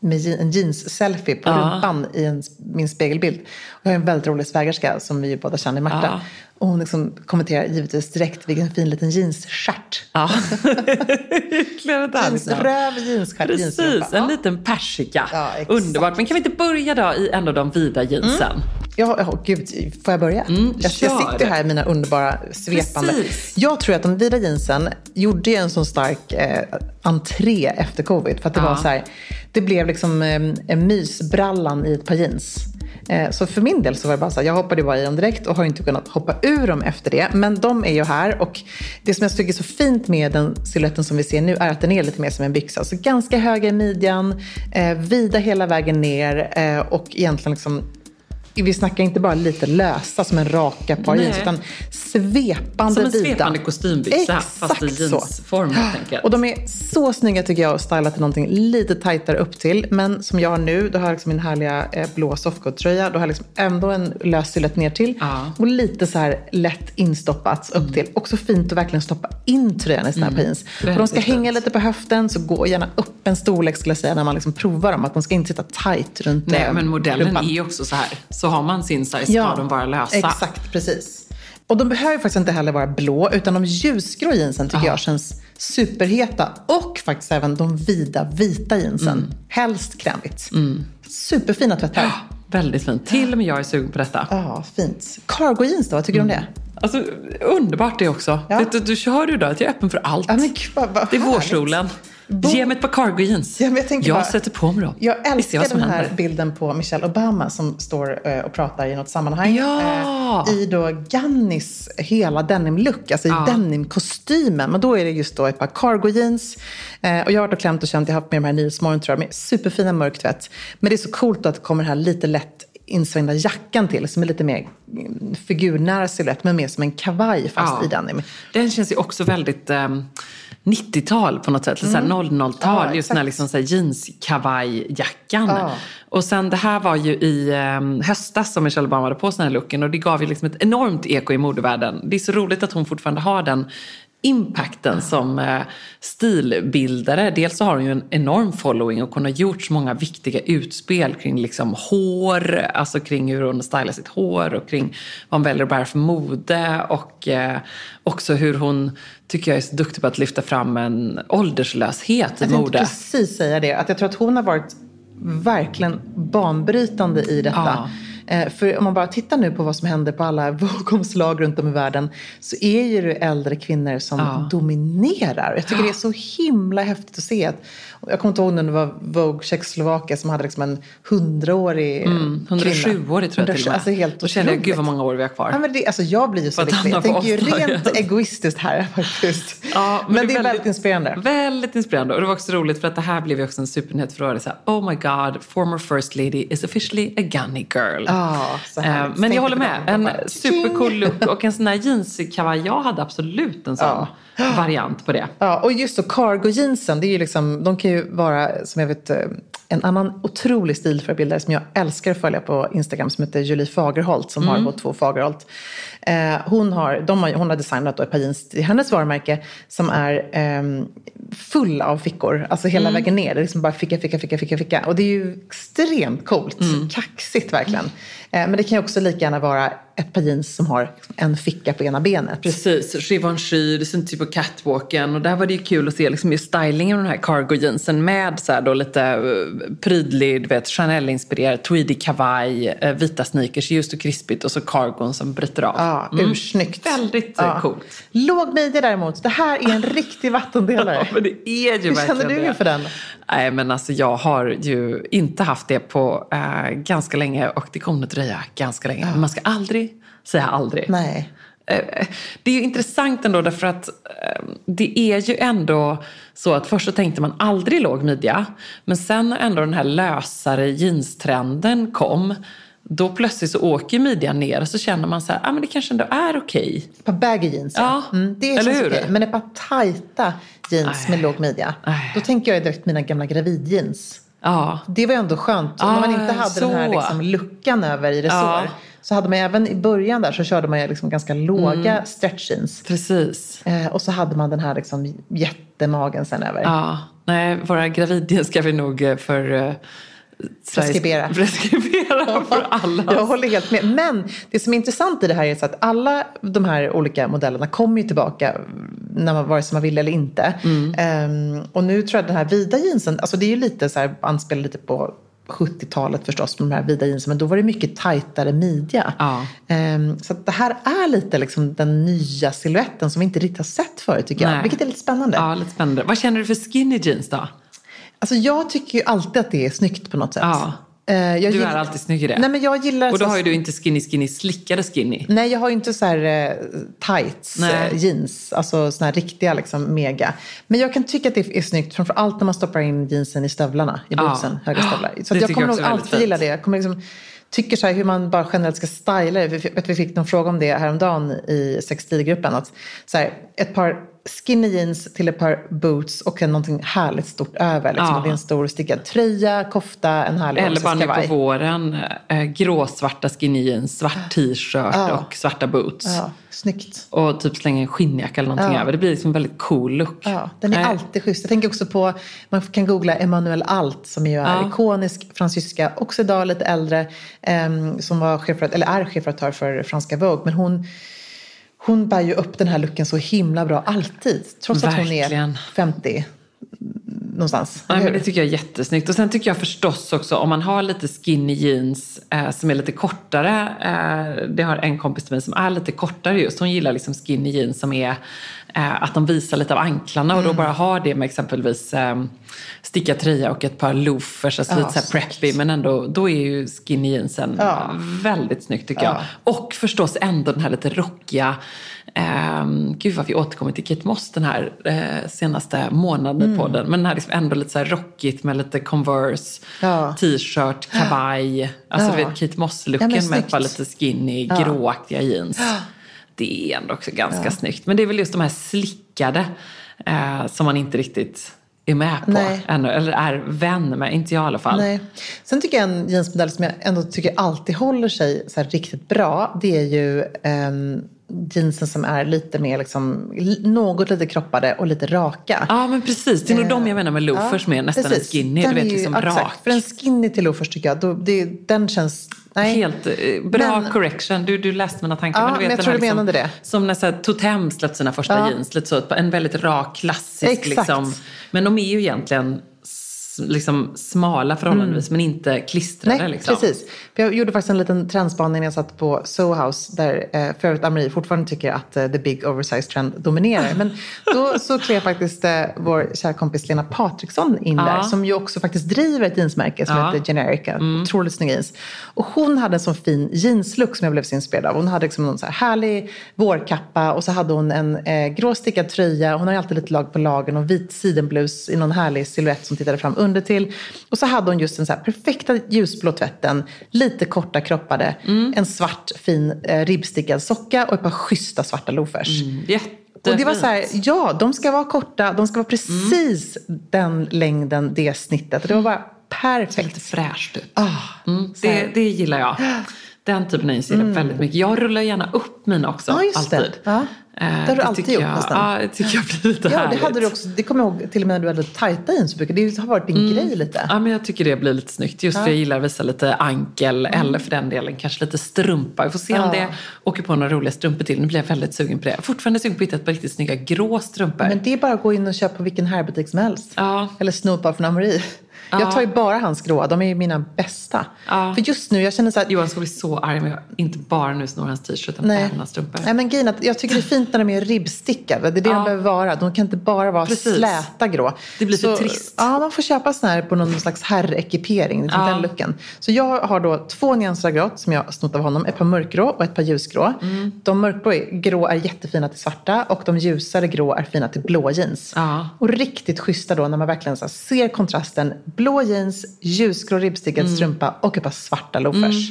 Med en jeans-selfie på Ja. rumpan i en, min spegelbild. Och jag har en väldigt rolig svägerska som vi båda känner, Marta. Ja. Och hon liksom kommenterar givetvis direkt vilken fin liten jeansstjärt. Ja. Jeansröv, jeansstjärt, Precis, en liten persika. Ja. Underbart. Men kan vi inte börja då i ändå de vida jeansen? Ja, ja, gud, får jag börja? jag, jag kör. sitter här i mina underbara svepande... Precis. Jag tror att de vida jeansen gjorde en sån stark eh, entré efter covid. För att det Ja. var så här, det blev liksom eh, en mysbrallan i ett par jeans. Eh, så för min del så var det bara så här, jag hoppade bara i dem direkt och har inte kunnat hoppa ur dem efter det. Men de är ju här och det som jag tycker är så fint med den siluetten som vi ser nu är att den är lite mer som en byxa. Så ganska höga i midjan, eh, vida hela vägen ner eh, och egentligen liksom vi snackar inte bara lite lösa som en raka par jeans, utan svepande Som en vida. svepande kostymbyxa, fast i Exakt jeansform helt enkelt. Och de är så snygga tycker jag och stylat till någonting lite tajtare upp till. Men som jag har nu, då har jag liksom min härliga eh, blå softcoat-tröja. Då har jag liksom ändå en lös silhuett ner till. Ja. Mm. Och lite så här lätt instoppats upp till. Också fint att verkligen stoppa in tröjan i såna här jeans. Och de ska hänga lite på höften, så gå gärna upp en storlek skulle jag säga när man liksom provar dem. Att de ska inte sitta tajt runt Nej, eh, men modellen rumpan. är också så här. Så har man sin size ska de vara lösa. Exakt, precis. Och de behöver faktiskt inte heller vara blå, utan de ljusgrå jeansen tycker jag känns superheta. Och faktiskt även de vida vita jeansen. Mm. Helst krämigt. Superfina tvättar. Väldigt fint. Till och med jag är sugen på detta. Ja, fint. Cargo jeans då, vad tycker du om det? Alltså, underbart det också. Ja. Det, du, du kör ju då att jag är öppen för allt. Ja, men vad, vad det är vårsolen. Bo- Ge mig ett par cargo jeans. Ja, jag tänker bara- sätter på mig dem. Jag älskar som den här händer. bilden på Michelle Obama som står eh, och pratar i något sammanhang. Ja! eh, I då Gannis hela denim-look, alltså i Ja. denim-kostymen. Men då är det just då ett par cargo jeans. Eh, och jag har varit och klämt och känt, jag har haft med de här Nyhetsmorgon tror jag, med superfina mörktvätt. Men det är så coolt att det kommer den här lite lätt insvängda jackan till, som är lite mer mm, figurnära silhuett, men mer som en kavaj fast Ja. i denim. Den känns ju också väldigt um, 90-tal på något sätt. Här 00-tal. Ja, just den här liksom så här jeanskavajjackan. Ja. Och sen det här var ju i um, höstas som Michelle Obama hade på sig den här looken. Och det gav ju liksom ett enormt eko i modevärlden. Det är så roligt att hon fortfarande har den impacten som eh, stilbildare. Dels så har hon ju en enorm following och hon har gjort så många viktiga utspel kring liksom hår, alltså kring hur hon stylar sitt hår och kring vad hon väljer att bära för mode och eh, också hur hon, tycker jag, är så duktig på att lyfta fram en ålderslöshet i Jag tänkte mode. precis säga det. Att jag tror att hon har varit verkligen banbrytande i detta. Eh, För om man bara tittar nu på vad som händer på alla Vogue-omslag runt om i världen så är ju det äldre kvinnor som Ja. dominerar. Jag tycker det är så himla häftigt att se. Att, jag kommer inte ihåg när det var Vogue Tjeckoslovakien som hade liksom en hundraårig mm, 107 år tror jag till och med. Alltså helt Då känner jag, gud vad många år vi har kvar. Ja, men det, alltså jag blir ju så lycklig. Jag tänker ju rent egoistiskt här faktiskt. Ja, men, det är väldigt, inspirerande. Väldigt inspirerande. Och det var också roligt för att det här blev ju också en supernyhet för året. Oh my god, former first lady is officially a gunny girl. Så Eh, härligt. Men jag håller med. En supercool look och en sån här jeanskavaj. Jag hade absolut en sån variant på det. Ja, och just då cargo jeansen, det är ju liksom, de kan ju vara, som jag vet, eh, en annan otrolig stilförebildare som jag älskar att följa på Instagram som heter Julie Fagerholt som Mm. har H2 Fagerholt. Eh, hon, har, de har, hon har designat då ett par jeans till hennes varumärke som är ehm, full av fickor, alltså hela Mm. vägen ner. Det är liksom bara ficka, ficka, ficka, ficka, ficka. Och det är ju extremt coolt, Mm. kaxigt verkligen. Eh, men det kan ju också lika gärna vara ett par jeans som har en ficka på ena benet. Precis, Givenchy, det syns ju på catwalken och där var det ju kul att se liksom just stylingen av den här cargo jeansen med så här då lite eh, prydlig, du vet, Chanel-inspirerad tweedy kavaj, eh, vita sneakers, ljust och krispigt och så cargon som bryter av. Ja, ursnyggt. Väldigt eh, coolt. Låg midja däremot, det här är en riktig vattendelare. Ja, men det är ju Hur verkligen känner du det. inför den? Nej, men alltså jag har ju inte haft det på eh, ganska länge och det kommer att dröja ganska länge. Men man ska aldrig säga aldrig. Nej. Eh, Det är ju intressant ändå därför att eh, det är ju ändå så att först så tänkte man aldrig låg midja. Men sen när ändå den här lösare jeanstrenden kom. Då plötsligt så åker midjan ner och så känner man så här, ah, men det kanske ändå är okej. Ett par baggy jeans, Ja, Mm, det eller hur? okej. Men ett par tajta jeans Nej. med låg midja. Nej. Då tänker jag direkt mina gamla gravidjeans. Ja. Det var ju ändå skönt. Ah, När man inte hade den här så. liksom luckan över i resår. Ja. Så hade man även i början där så körde man liksom ganska låga Mm. stretch jeans. Precis. Eh, och så hade man den här liksom jättemagen sen över. Ja. Nej, våra gravidjeans ska vi nog eh, för uh, Preskribera. preskribera för alla. Jag håller helt med. Men det som är intressant i det här är att alla de här olika modellerna kommer ju tillbaka när man, vare sig man vill eller inte. Mm. Ehm, och nu tror jag den här vida jeansen, alltså det är ju lite så här, anspelar lite på 70-talet förstås med de här vida jeansen, men då var det mycket tajtare midja. Ja. Ehm, så att det här är lite liksom den nya siluetten som vi inte riktigt har sett förut tycker jag. Nej. Vilket är lite spännande. Ja, lite spännande. Vad känner du för skinny jeans då? Alltså jag tycker ju alltid att det är snyggt på något sätt. Ja. Eh, jag Du gill- är alltid snygg i det. Nej men jag gillar Och då så- har ju du inte skinny skinny slickade skinny. Nej, jag har ju inte så här eh, tights Nej. eh, jeans, alltså såna här riktiga liksom mega. Men jag kan tycka att det är snyggt, framför allt när man stoppar in jeansen i stövlarna, i Ja. bootsen, höga stövlar. Det Så jag kommer jag nog alltid gilla det. Jag kommer liksom, tycker så här hur man bara generellt ska styla det. Vi Vi fick någon fråga om det häromdagen i sextilgruppen. Att så här, ett par skinny jeans till ett par boots och någonting härligt stort över. Liksom. Ja. Det är en stor stickad tröja, kofta, en härlig Eller bara nu på våren, eh, gråsvarta skinny jeans, svart t-shirt Ja. och svarta boots. Ja, snyggt. Och typ slänga en skinnjacka eller någonting Ja. över. Det blir liksom en väldigt cool look. Ja, den är Nej. alltid schysst. Jag tänker också på, man kan googla Emmanuel Alt som ju är Ja. ikonisk fransyska, också idag lite äldre, ehm, som var chefredaktör, eller är chefredaktör för franska Vogue. Men hon, hon bär ju upp den här looken så himla bra alltid. Trots att hon är Verkligen. 50 någonstans. Eller men det tycker jag är jättesnyggt. Och sen tycker jag förstås också om man har lite skinny jeans eh, som är lite kortare. Eh, det har en kompis till mig som är lite kortare just. Hon gillar liksom skinny jeans som är eh, att de visar lite av anklarna och Mm. då bara har det med exempelvis eh, stickad tröja och ett par loafers, alltså Ja, lite så här preppy. Men ändå, då är ju skinny jeansen Ja. väldigt snyggt tycker jag. Och förstås ändå den här lite rockiga Um, gud vad vi återkommer till Kate Moss den här eh, senaste månaden Mm. i podden. Men den här liksom ändå lite så här rockigt med lite Converse, Ja. t-shirt, kavaj. Alltså Ja. du vet Kate Ja, Moss-looken men med ett par lite skinny, gråaktiga jeans. Det är ändå också ganska snyggt. Men det är väl just de här slickade eh, som man inte riktigt är med på Nej. ännu. Eller är vän med, inte jag i alla fall. Nej. Sen tycker jag en jeansmodell som jag ändå tycker alltid håller sig så riktigt bra. Det är ju ehm, jeansen som är lite mer liksom, li- något lite kroppade och lite raka. Ja men precis, det är nog de jag menar med loafers med nästan precis. en skinny. Den Du vet är ju- liksom exakt. rak. För en skinny till loafers tycker jag, då, det, den känns... Nej. Helt eh, bra Men- correction. Du, du läste mina tankar. Ja, men, du vet men jag tror du menade det. Som när så här, Totem släppte sina första Ja. jeans. Lite så, en väldigt rak, klassisk. Exakt. Liksom. Men de är ju egentligen liksom smala förhållandevis, men inte klistrade. Nej, liksom. precis. Jag gjorde faktiskt en liten trendspaning när jag satt på Soho House där eh, för övrigt Amri fortfarande tycker att eh, the big oversized trend dominerar. Men då så klev faktiskt eh, vår kära kompis Lena Patriksson in där som ju också faktiskt driver ett jeansmärke som Ja. heter Generica. Otroligt snygga jeans. Och hon hade en sån fin jeanslook som jag blev så inspirerad av. Hon hade liksom någon så här härlig vårkappa och så hade hon en eh, grå stickad tröja. Hon har alltid lite lag på lagen och vit sidenblus i någon härlig silhuett som tittade fram under till. Och så hade hon just den så perfekta ljusblå tvätten, lite korta kroppade, en svart fin eh, ribbstickad socka och ett par schyssta svarta loafers. Jättefint. Och det var så här, ja, de ska vara korta, de ska vara precis den längden, det snittet. Det var bara perfekt. Lite fräscht ut. Ah, Mm. Mm. det, det gillar jag. Den typen av jeans gillar jag väldigt mycket. Jag rullar gärna upp mina också. Ja, just det. alltid. Ja. Eh, Det har du alltid tycker gjort jag, nästan. Ja, det tycker jag blir lite Ja, härligt. det hade du också. Det kommer jag ihåg till och med när du hade tajta jeans. Det har varit din grej lite. Ja, men jag tycker det blir lite snyggt. Just för jag gillar att visa lite ankel eller för den delen kanske lite strumpa. Vi får se om Mm. Ja. det åker på några roliga strumpor till. Nu blir jag väldigt sugen på det. Fortfarande sugen på att hitta ett par riktigt snygga grå strumpor. Men det är bara att gå in och köpa på vilken herrbutik som helst. Ja. Eller snopa från Amori. Ja. Jag tar ju bara hans gråa. De är ju mina bästa. Ja. För just nu, jag känner så här... Johan ska bli så arg om jag inte bara nu snor hans t-shirt utan Nej. även hans strumpor. Nej, men grejen att jag tycker det är fint när de är ribbstickade. Det är det Ja. de behöver vara. De kan inte bara vara Precis. släta grå. Det blir för Så, trist. Ja, man får köpa sån här på någon slags herrekipering. Liksom Ja. Den looken. Så jag har då två nyanser av grått som jag har snott av honom. Ett par mörkgrå och ett par ljusgrå. Mm. De mörkgrå är, grå är jättefina till svarta och de ljusare grå är fina till blå jeans. Ja. Och riktigt schyssta då när man verkligen så ser kontrasten. Blå jeans, ljusgrå ribbstickad Mm. strumpa och ett par svarta loafers.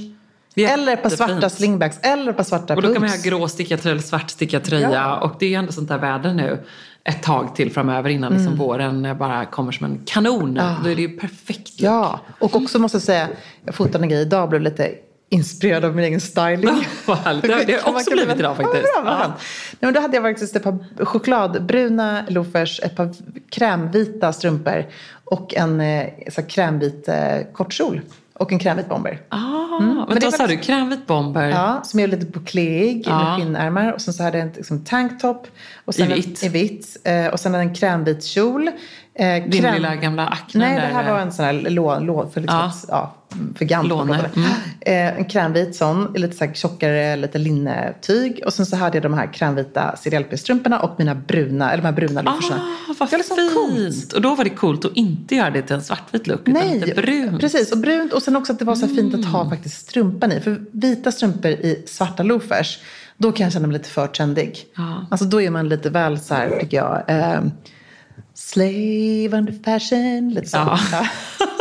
Eller ett par svarta slingbacks, eller ett par svarta Och då kan man ha grå stickad tröja eller svart stickad tröja. Ja. Och det är ju ändå sånt där väder nu ett tag till framöver innan liksom våren eh, bara kommer som en kanon. Då är det ju perfekt. Ja, och också måste jag säga, jag fotade en grej idag blev lite inspirerad av min egen styling. Härligt. Det det har man också blivit idag faktiskt. Ja, bra, Ja. Nej, men då hade jag faktiskt ett par chokladbruna loafers, ett par krämvita strumpor och en eh, så här, krämvit eh, kortkjol. Och en krämvit bomber. Ah, men men då sa du krämvit bomber. Ja, som är lite boucléig Ja. med skinnärmar. Och sen så hade jag en liksom, tanktop. Och sen I vitt. I vitt. Eh, och sen en krämvit kjol. Eh, Din kräm- lilla gamla akne Nej, där. det här var en sån här lån, lån för, liksom, Ja. ja, för Låne. klockan. Eh, en krämvit sån, lite så här tjockare, lite linnetyg. Och sen så hade jag de här krämvita CDLP-strumporna och mina bruna, eller de här bruna loafersarna. Ah, vad Det var liksom fint! coolt. Och då var det coolt att inte göra det till en svartvit look, utan Nej, lite brunt. precis. Och brunt. Och sen också att det var så fint att Mm. ha faktiskt strumpan i. För vita strumpor i svarta loafers, då kan jag känna mig lite för trendig. Ja. Alltså då är man lite väl så här, tycker jag, eh, slave under fashion. Lite så. Ja.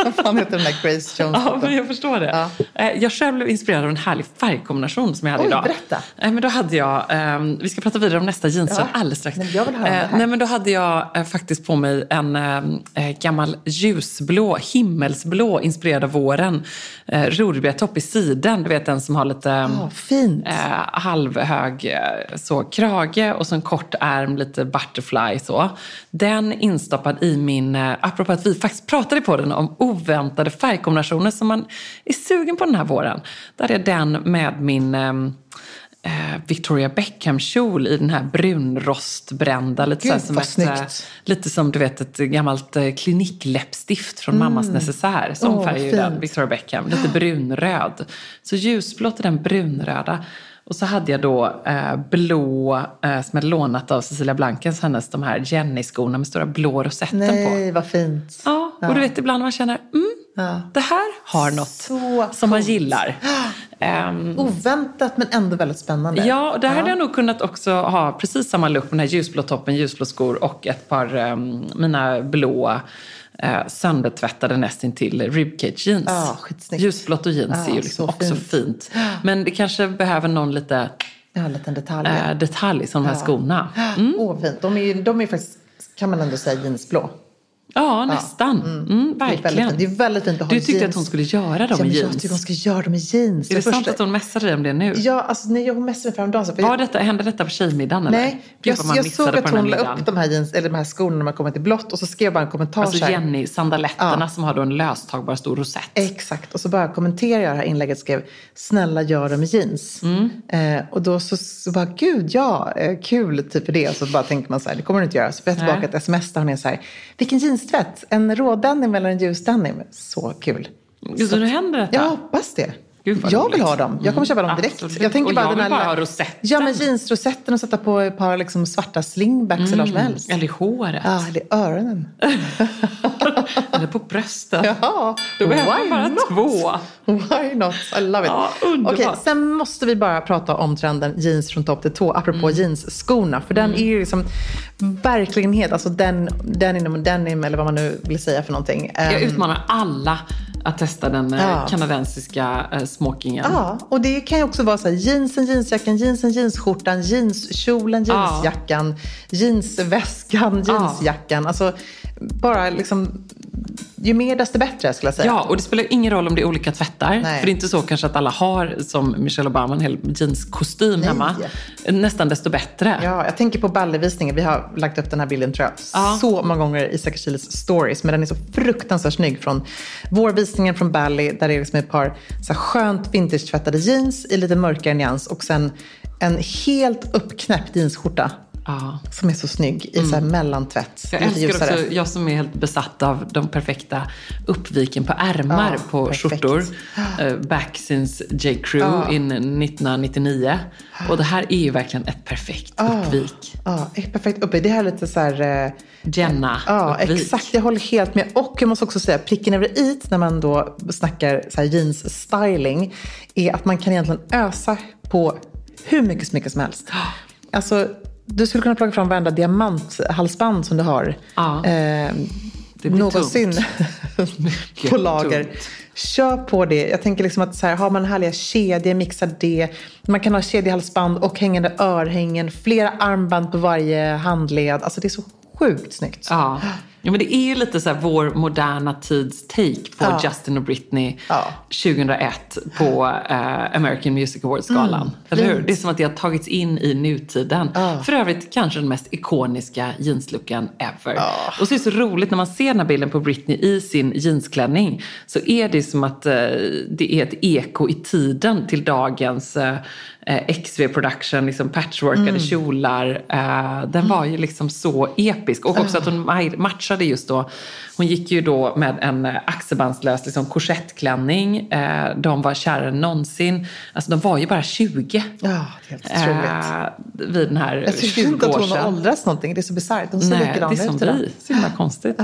Vad fan heter den där Grace Jones? Ja, men jag förstår det. Ja. Eh, Jag själv blev inspirerad av en härlig färgkombination som jag hade Oj, idag. berätta. Eh, Men då hade jag, ehm, vi ska prata vidare om nästa jeanstrend Ja, alldeles strax. men jag vill höra det Eh, här. Nej, men då hade jag eh, faktiskt på mig en ehm, eh, gammal ljusblå, himmelsblå, inspirerad av våren, eh, Rorbergtopp i siden. Du vet den som har lite Ja, fint. eh, halvhög eh, så, krage och så en kort ärm, lite butterfly så. Den instoppad i min, eh, apropå att vi faktiskt pratade på den om oväntade färgkombinationer som man är sugen på den här våren. Där är den med min ehm, eh, Victoria Beckham-kjol i den här brunrostbrända. Lite, Gud, som ett, eh, lite som du vet ett gammalt klinikläppstift från mammas necessär. Mm. Åh, färg den, Victoria Beckham. Lite brunröd. Så ljusblått är den brunröda. Och så hade jag då eh, blå, eh, som jag lånat av Cecilia Blankens, hennes de här Jenny-skorna med stora blå rosetten på. Nej, vad fint. Ja, och du vet ibland man känner, mm, Ja. det här har något Så som man gillar. Ehm, Oväntat men ändå väldigt spännande. Ja, och där hade jag nog kunnat också ha precis samma look med den här ljusblå toppen, ljusblå skor och ett par um, mina blå uh, söndertvättade nästintill ribcage jeans. Skitsnyggt. Ljusblått och jeans Ja, är ju liksom så också fint. fint. Men det kanske behöver någon lite Ja, en liten detalj. uh, detalj som de här Ja. skorna. Åh, fint. De är de är faktiskt, kan man ändå säga, jeansblå. Ja, nästan. Mm, Det är väldigt verkligen. Det är väldigt fint att ha Du tyckte jeans. att hon skulle göra dem ja, i jeans. Jag tycker hon ska göra dem i jeans. Är det För sant att hon messade dig om det nu? Ja, alltså när jag messade mig häromdagen. för Var jag- detta, hände detta på tjejmiddagen eller? Nej, Gud, jag, jag missade såg att hon la upp de här, jeans, eller de här skorna när man kommer till blått och så skrev jag bara en kommentar Alltså så här. Jenny, sandaletterna Ja. som har då en löstagbar stor rosett. Exakt, och så bara kommenterade jag det här inlägget och skrev snälla gör dem i jeans. Mm. Eh, och då så, så bara gud ja, eh, kul typ för det. Och så bara tänker man så här, det kommer du inte göra. Så får jag tillbaka Nej. ett sms där hon är så här, vilken jeanstvätt? En rådenim eller en ljusdenim? Så kul. Gud, så nu händer detta? Jag hoppas det. Gud, jag roligt. vill ha dem. Jag kommer köpa dem Mm, direkt. absolut. Jag tänker Och bara jag den vill här bara ha rosetten. Ja, men jeansrosetten och sätta på ett par liksom svarta slingbacks eller vad som helst. Eller i håret. Ja, eller i öronen. Eller på brösten. Ja, Då behöver man bara not? två. Why not? I love it. Ja, underbart. Okej, sen måste vi bara prata om trenden jeans från topp till tå, apropå Mm. jeansskorna. För den är ju liksom verkligen het, alltså den, denim, denim eller vad man nu vill säga för någonting. Jag Ehm, utmanar alla att testa den eh, Ja. kanadensiska eh, smokingen. Ja, och det kan ju också vara så här jeansen, jeansjackan, jeansen, jeansskjortan, jeanskjolen, Ja. jeansjackan, jeansväskan, Ja. jeansjackan. Alltså bara liksom, ju mer desto bättre skulle jag säga. Ja, och det spelar ingen roll om det är olika tvättar. Nej. För det är inte så kanske att alla har, som Michelle Obama, en hel jeanskostym Nej. hemma. Nästan desto bättre. Ja, jag tänker på ballevisningen. Vi har lagt upp den här bilden tror jag Ja. så många gånger i Säkert Chiles stories. Men den är så fruktansvärt snygg från vår visningen från Bally. Där det är liksom ett par så här skönt vintage-tvättade jeans i lite mörkare nyans. Och sen en helt uppknäppt jeansskjorta. Ja. Som är så snygg i så här mellantvätt. Jag älskar ljusare. också, jag som är helt besatt av de perfekta uppviken på ärmar Ja, på perfekt. skjortor. Uh, back since J. Crew Ja. in 1999. Och det här är ju verkligen ett perfekt uppvik. Ja, ett perfekt uppe. Det här är lite så här... eh, Jenna Ja, uppvik. exakt. Jag håller helt med. Och jag måste också säga, pricken över i när man då snackar så här jeans-styling är att man kan egentligen ösa på hur mycket smycke som helst. Alltså, du skulle kunna plocka fram varenda diamanthalsband som du har. Ja. Eh, Det blir någonsin på lager. tungt. Kör på det. Jag tänker liksom att så här, har man härliga kedjor, mixa det. Man kan ha kedjehalsband och hängande örhängen. Flera armband på varje handled. Alltså det är så sjukt snyggt. Ja. Ja, men det är ju lite så här vår moderna tids take på Ja. Justin och Britney Ja. 2001 på eh, American Music Awards-galan. Eller hur? Det är som att det har tagits in i nutiden. Ja. För övrigt kanske den mest ikoniska jeanslooken ever. Och så är det så roligt när man ser den här bilden på Britney i sin jeansklänning så är det som att eh, det är ett eko i tiden till dagens eh, eh, XV Production, liksom patchworkade Mm. kjolar. Eh, den var ju liksom så episk. Och också att hon ma- matchade just då. Hon gick ju då med en eh, axelbandslös liksom, korsettklänning. Eh, de var kärare än någonsin. Alltså de var ju bara 20. Ja, det helt otroligt. Eh, vid den här Jag tycker 20 inte att hon har åldrats någonting. Det är så bisarrt. De ser Nej, det likadana är som ut vi. Så himla konstigt.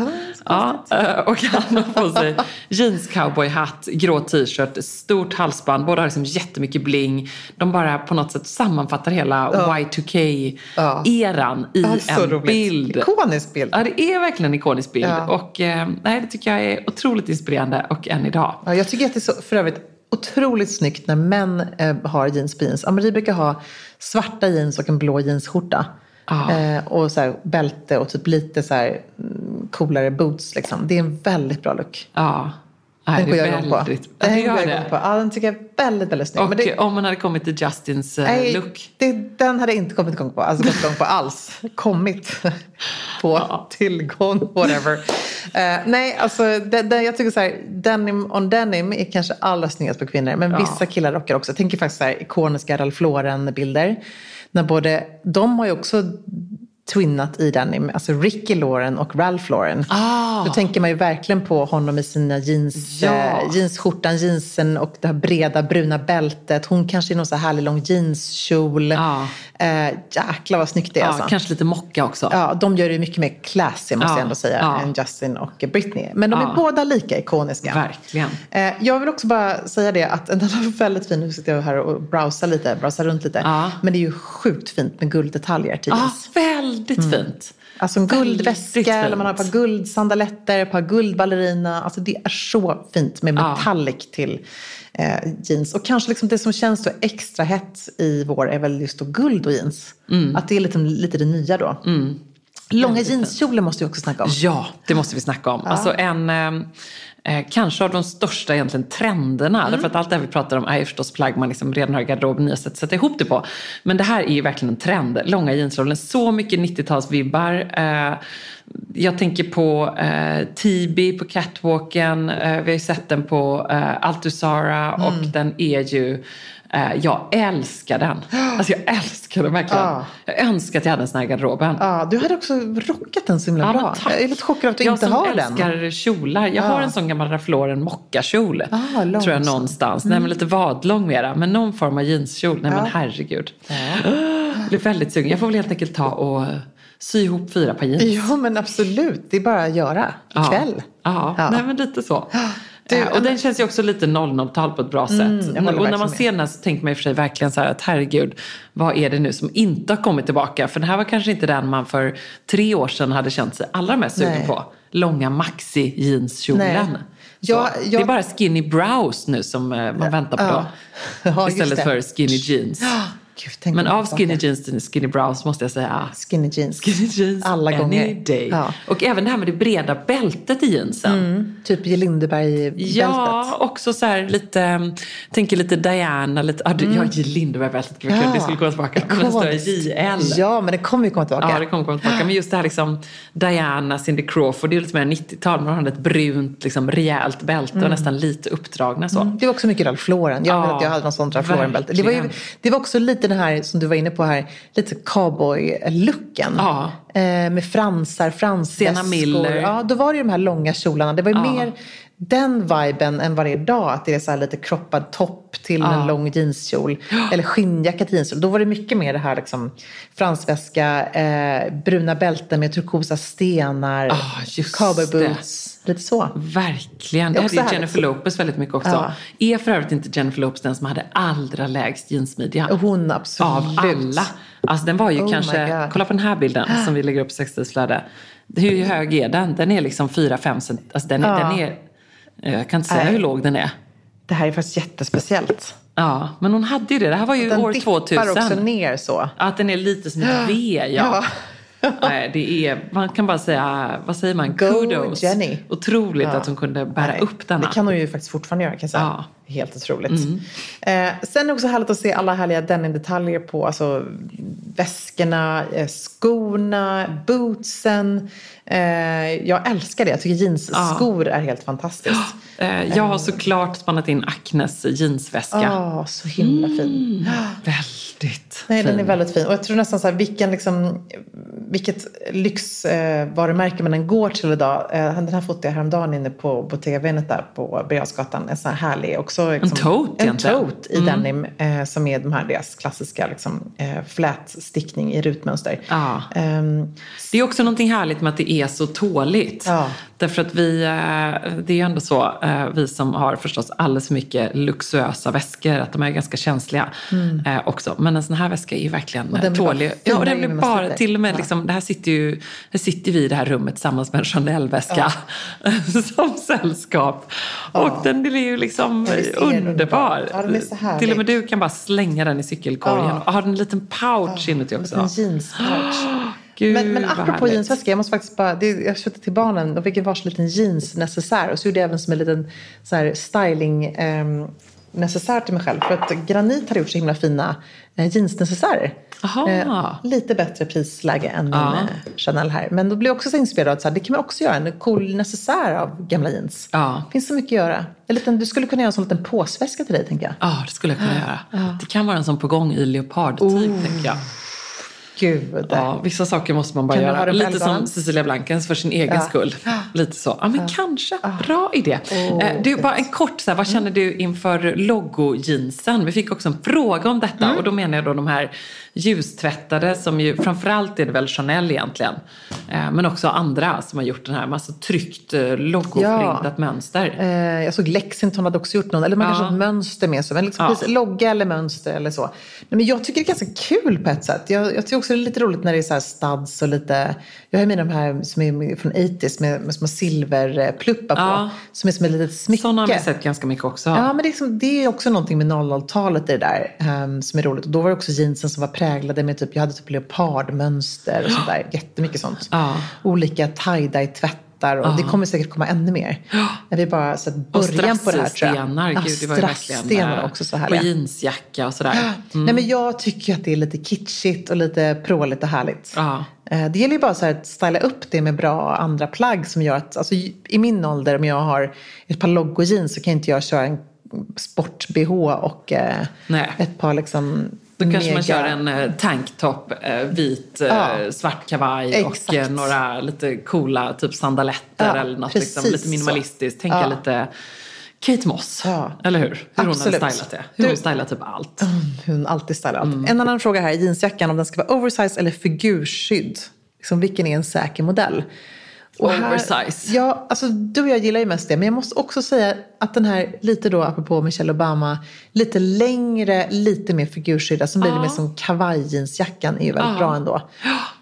Ja, eh, och han har på sig jeans cowboyhatt, grå t-shirt, stort halsband. Båda har liksom jättemycket bling. De bara på något sätt sammanfattar hela Y2K-eran i Ja, så en roligt. bild. Ikonisk bild. Ja, det är verkligen en ikonisk bild. Ja. Och eh, nej, det tycker jag är otroligt inspirerande och än idag. Ja, jag tycker att det är så, för övrigt otroligt snyggt när män eh, har jeans på jeans. Marie brukar ha svarta jeans och en blå jeansskjorta. Ja. Eh, och så här, bälte och typ lite så här, mm, coolare boots. Liksom. Det är en väldigt bra look. Ja, nej, Den går jag igång på. Ja, Den det går jag gör igång det. på. Ja, den tycker jag är väldigt, väldigt snygg. Och det, om man hade kommit till Justins eh, nej, look. det, den hade jag inte kommit igång på. Alltså gått igång på alls. Kommit på tillgång, whatever. Eh, nej, alltså det, det, jag tycker så här, denim on denim är kanske allra snyggast på kvinnor. Men vissa killar rockar också. Jag tänker faktiskt så här, ikoniska Ralph Lauren-bilder. När både, de har ju också twinnat i denim, alltså Ricky Lauren och Ralph Lauren. Ah. Då tänker man ju verkligen på honom i sina jeans, Ja. eh, jeansskjortan, jeansen och det här breda bruna bältet. Hon kanske i någon så här härlig lång jeanskjol. Ja. Eh, jäklar vad snyggt det är Ja, alltså. Kanske lite mocka också. Ja, de gör det mycket mer classy måste Ja, jag ändå säga ja. än Justin och Britney. Men de är båda lika ikoniska. Verkligen. Eh, jag vill också bara säga det att den är väldigt fin. Nu sitter jag här och browsar lite, browsar runt lite. Men det är ju sjukt fint med gulddetaljer till Ja, jeans. Väldigt fint. Alltså en guldväska eller man har ett par guldsandaletter, ett par guldballerina. Alltså det är så fint med Ja. metallic till eh, jeans. Och kanske liksom det som känns då extra hett i vår är väl just då guld och jeans. Mm. Att det är lite, lite det nya då. Långa jeanskjolar måste vi också snacka om. Ja, det måste vi snacka om. Alltså en, eh, eh, kanske av de största egentligen trenderna. Mm. Därför att allt det här vi pratar om är ju förstås plagg man liksom redan har i garderoben, nya sätt att sätta ihop det på. Men det här är ju verkligen en trend. Långa jeansrollen, så mycket 90-talsvibbar. Eh, jag tänker på eh, TB på catwalken. Eh, vi har ju sett den på eh, Altusara och Mm. den är ju jag älskar den. Alltså jag älskar den verkligen. Ja. Jag önskar att jag hade en sån här garderoben. Ja, du hade också rockat den så himla Ja, bra. Jag är lite chockad att du jag inte som har den. älskar kjolar. Jag har en sån gammal Ralph Lauren mockakjol. Ah, lång Mm. tror jag någonstans. Nej, men lite vadlång mera. Men någon form av jeanskjol. Nej men herregud. Jag blir väldigt sugen. Jag får väl helt enkelt ta och sy ihop fyra par jeans. Ja, men absolut. Det är bara att göra. Ja. Ikväll. Ja, Ja. Nej, men lite så. Du, Eh, och den känns ju också lite 00-tal på ett bra sätt. jag håller och när man ser den här så tänker man i och för sig verkligen så här att herregud, vad är det nu som inte har kommit tillbaka? För den här var kanske inte den man för tre år sedan hade känt sig allra mest sugen på. Långa maxi jeanskjolen. Nej. Så Jag- Det jag- är bara skinny brows nu som eh, man väntar på Ja. då. Ja, Istället för skinny jeans. Gud, Men av skinny jeans till skinny brows måste jag säga Skinny jeans. Skinny jeans Alla any gånger. day. Ja. Och även det här med det breda bältet i jeansen. Typ i Lindeberg-bältet. Ja, också så här lite, mm, tänker lite Diana, lite, ah, du, ja, J. Lindeberg-bältet, kul, det skulle komma tillbaka. Ikoniskt. JL. Ja, men det kommer ju komma tillbaka. Ja, det kommer komma tillbaka. Men just det här liksom Diana, Cindy Crawford, det är lite mer 90-tal. Man har ett brunt, liksom, rejält bälte Mm. och nästan lite uppdragna så. Det var också mycket Ralph Lauren. Jag Ja, vet att jag hade någon sån Ralph Lauren-bälte. Det var, ju, verkligen. det var också lite den här, som du var inne på här, lite cowboy-looken. Ja. Eh, med fransar, fransväskor. Ja, då var det ju de här långa kjolarna. Det var ju Ja. mer den viben än vad det är idag. Att det är så här lite kroppad topp till en lång jeanskjol. Eller skinnjacka till jeanskjol. Då var det mycket mer det här liksom, fransväska, eh, bruna bälten med turkosa stenar, Ah, just Lite så. Verkligen. Det Det är hade ju. Jennifer Lopez väldigt mycket också. Ja. Är för övrigt inte Jennifer Lopez den som hade allra lägst jeansmidja? Hon absolut. Av alla. Alltså den var ju Oh kanske, kolla på den här bilden som vi lägger upp i sextilsflöde. Hur hög är den? Den är liksom 4-5 cent. Alltså den, Ja. den är... Jag kan inte säga Nej. hur låg den är. Det här är faktiskt jättespeciellt. Ja, men hon hade ju det. Det här var ju Den år dippar 2000. också ner så. Att den är lite som ett V, ja. Nej, det är, man kan bara säga, vad säger man? Go, Kudos. Jenny. Otroligt Ja. att hon kunde bära Nej, upp denna. Det kan hon ju faktiskt fortfarande göra kan jag säga. Ja. Helt otroligt. Eh, sen är det också härligt att se alla härliga denim-detaljer på alltså, väskorna, eh, skorna, bootsen. Eh, jag älskar det. Jag tycker jeansskor är helt fantastiskt. Eh, Jag har såklart spannat in Acnes jeansväska. Åh, så himla fin. Väldigt Nej, den är fin. väldigt fin. Och jag tror nästan så här, vilken liksom, vilket lyxvarumärke man än går till idag. Eh, den här fotade jag häromdagen inne på Bottega Veneta där på Birger. En sån här härlig, också, liksom, tote En egentligen. Mm. tote i denim eh, som är de här deras klassiska liksom, eh, flätstickning i rutmönster. Ja. Ehm, Det är också någonting härligt med att det är så tåligt. Ja. Därför att vi, eh, det är ju ändå så, vi som har förstås alldeles för mycket luxuösa väskor, att de är ganska känsliga eh, också. Men en sån här väska är ju verkligen Mm. Och eh, tålig. Ja, och den blir bara, till och med Ja. liksom, det här sitter ju, här sitter vi i det här rummet tillsammans med en Chanel-väska som sällskap. Och den är ju liksom Ja, underbar. Ja, är till och med du kan bara slänga den i cykelkorgen. Ja. Och har en liten pouch inuti en också. liten jeanspouch. Gud, Men, men apropå jeansväska, jag måste faktiskt bara, det, jag köpte till barnen, de fick en varsin liten jeansnecessär och så gjorde jag även som en liten så här, styling ehm, necessär till mig själv. För att Granit hade gjort så himla fina eh, jeansnecessärer. Eh, lite bättre prisläge än Ja. min eh, Chanel här. Men då blev jag också så inspirerad att så här, det kan man också göra, en cool necessär av gamla jeans. Ja. finns så mycket att göra. En liten, du skulle kunna göra en sån liten påsväska till dig tänker jag. Ja, det skulle jag kunna göra. Det kan vara en sån på gång i leopardtyg, Oh. tänker jag. Gud. Ja, vissa saker måste man bara Kan göra. Lite som Cecilia Blankens för sin egen Ja. skull. Lite så. Ja, men kanske. Bra idé. Eh, du, bara en kort, så här, vad känner du inför logo-jeansen? Vi fick också en fråga om detta. Och då menar jag då de här ljustvättade som ju, framförallt är det väl Chanel egentligen. Eh, men också andra som har gjort den här, massa tryckt eh, logoprintat mönster. Eh, jag såg Lexington hade också gjort någon, eller man Ja. kanske har ett mönster med sig. Men liksom Ja. precis, logga eller mönster eller så. Nej, men jag tycker det är ganska kul på ett sätt. Jag, jag tycker också det är lite roligt när det är så här studs och lite... Jag har ju mina de här som är från 80s med, med små silverpluppar på. Ja. Som är som ett litet smycke. Sådana har vi sett ganska mycket också. Ja, men det är, liksom, det är också någonting med 00-talet i det där ehm, som är roligt. Och då var det också jeansen som var präglade med typ, jag hade typ leopardmönster och sånt där. Jättemycket sånt. Ja. Olika tie-dye-tvättar och det kommer säkert komma ännu mer. När vi bara sett början på det här tror jag. strassstenar, Ja, gud det var ju verkligen eh, också så härliga. jeansjacka och sådär. Mm. Nej, men jag tycker att det är lite kitschigt och lite pråligt och härligt. Ja. Eh, Det gäller ju bara så att styla upp det med bra andra plagg som gör att, alltså i min ålder om jag har ett par logo-jeans så kan inte jag köra en sport-bh och eh, ett par liksom Då kanske man kör en eh, tanktop, eh, vit, eh, Ja. svart kavaj Exakt. och några lite coola typ sandaletter Ja, eller något liksom, lite minimalistiskt. Tänka Ja. lite Kate Moss, eller hur? Hur hon hade Absolut. stylat det. Hur Du- hon stylar typ allt. Hon alltid stylar allt. Mm. En annan fråga här, jeansjackan, om den ska vara oversize eller figurskydd. Liksom, vilken är en säker modell? Och här- Oversize. Ja, alltså du och jag gillar ju mest det. Men jag måste också säga att den här, lite då apropå Michelle Obama, lite längre, lite mer figurskydda. Som blir Ja. mer som kavaj-jeansjackan är ju väldigt Ja. bra ändå.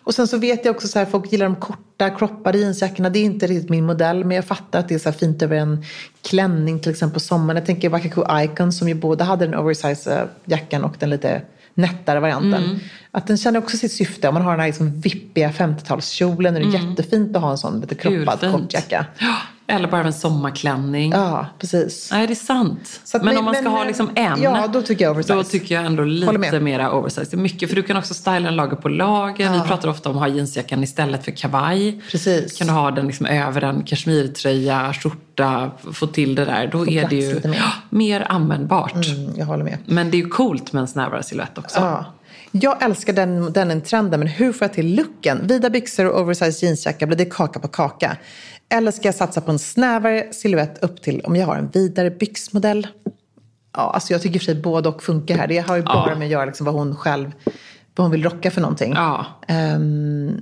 Och sen så vet jag också så här, folk gillar de korta, croppade jeansjackorna. Det är inte riktigt min modell, men jag fattar att det är så fint över en klänning till exempel på sommaren. Jag tänker Wakaku Icon som ju både hade den oversize jackan och den lite nättare varianten. Mm. Att den känner också sitt syfte. Om man har den här liksom vippiga 50-talskjolen är det jättefint att ha en sån lite kroppad Gud, fint. kortjacka. Ja, Eller bara en sommarklänning. Ja, precis. Nej, det är sant. Att- men, men- om man ska men, ha liksom en. ja, då tycker jag oversize. Då tycker jag ändå lite mera oversize. Det är mycket, för du kan också styla en lager på lager. Vi pratar ofta om att ha jeansjackan istället för kavaj. Precis. Kan du ha den liksom över en kashmirtröja, skjorta, få till det där. Då är plats det ju mer användbart. Mm, jag håller med. Men det är ju coolt med en snävare silhuett också. Ja. Jag älskar den, den trenden, men hur får jag till looken? Vida byxor och oversized jeansjacka, blir det kaka på kaka? Eller ska jag satsa på en snävare silhuett upp till om jag har en vidare byxmodell? Ja, alltså jag tycker för sig både och funkar här. Det har ju bara med att göra liksom vad hon själv vad hon vill rocka för någonting. Ja. Ehm,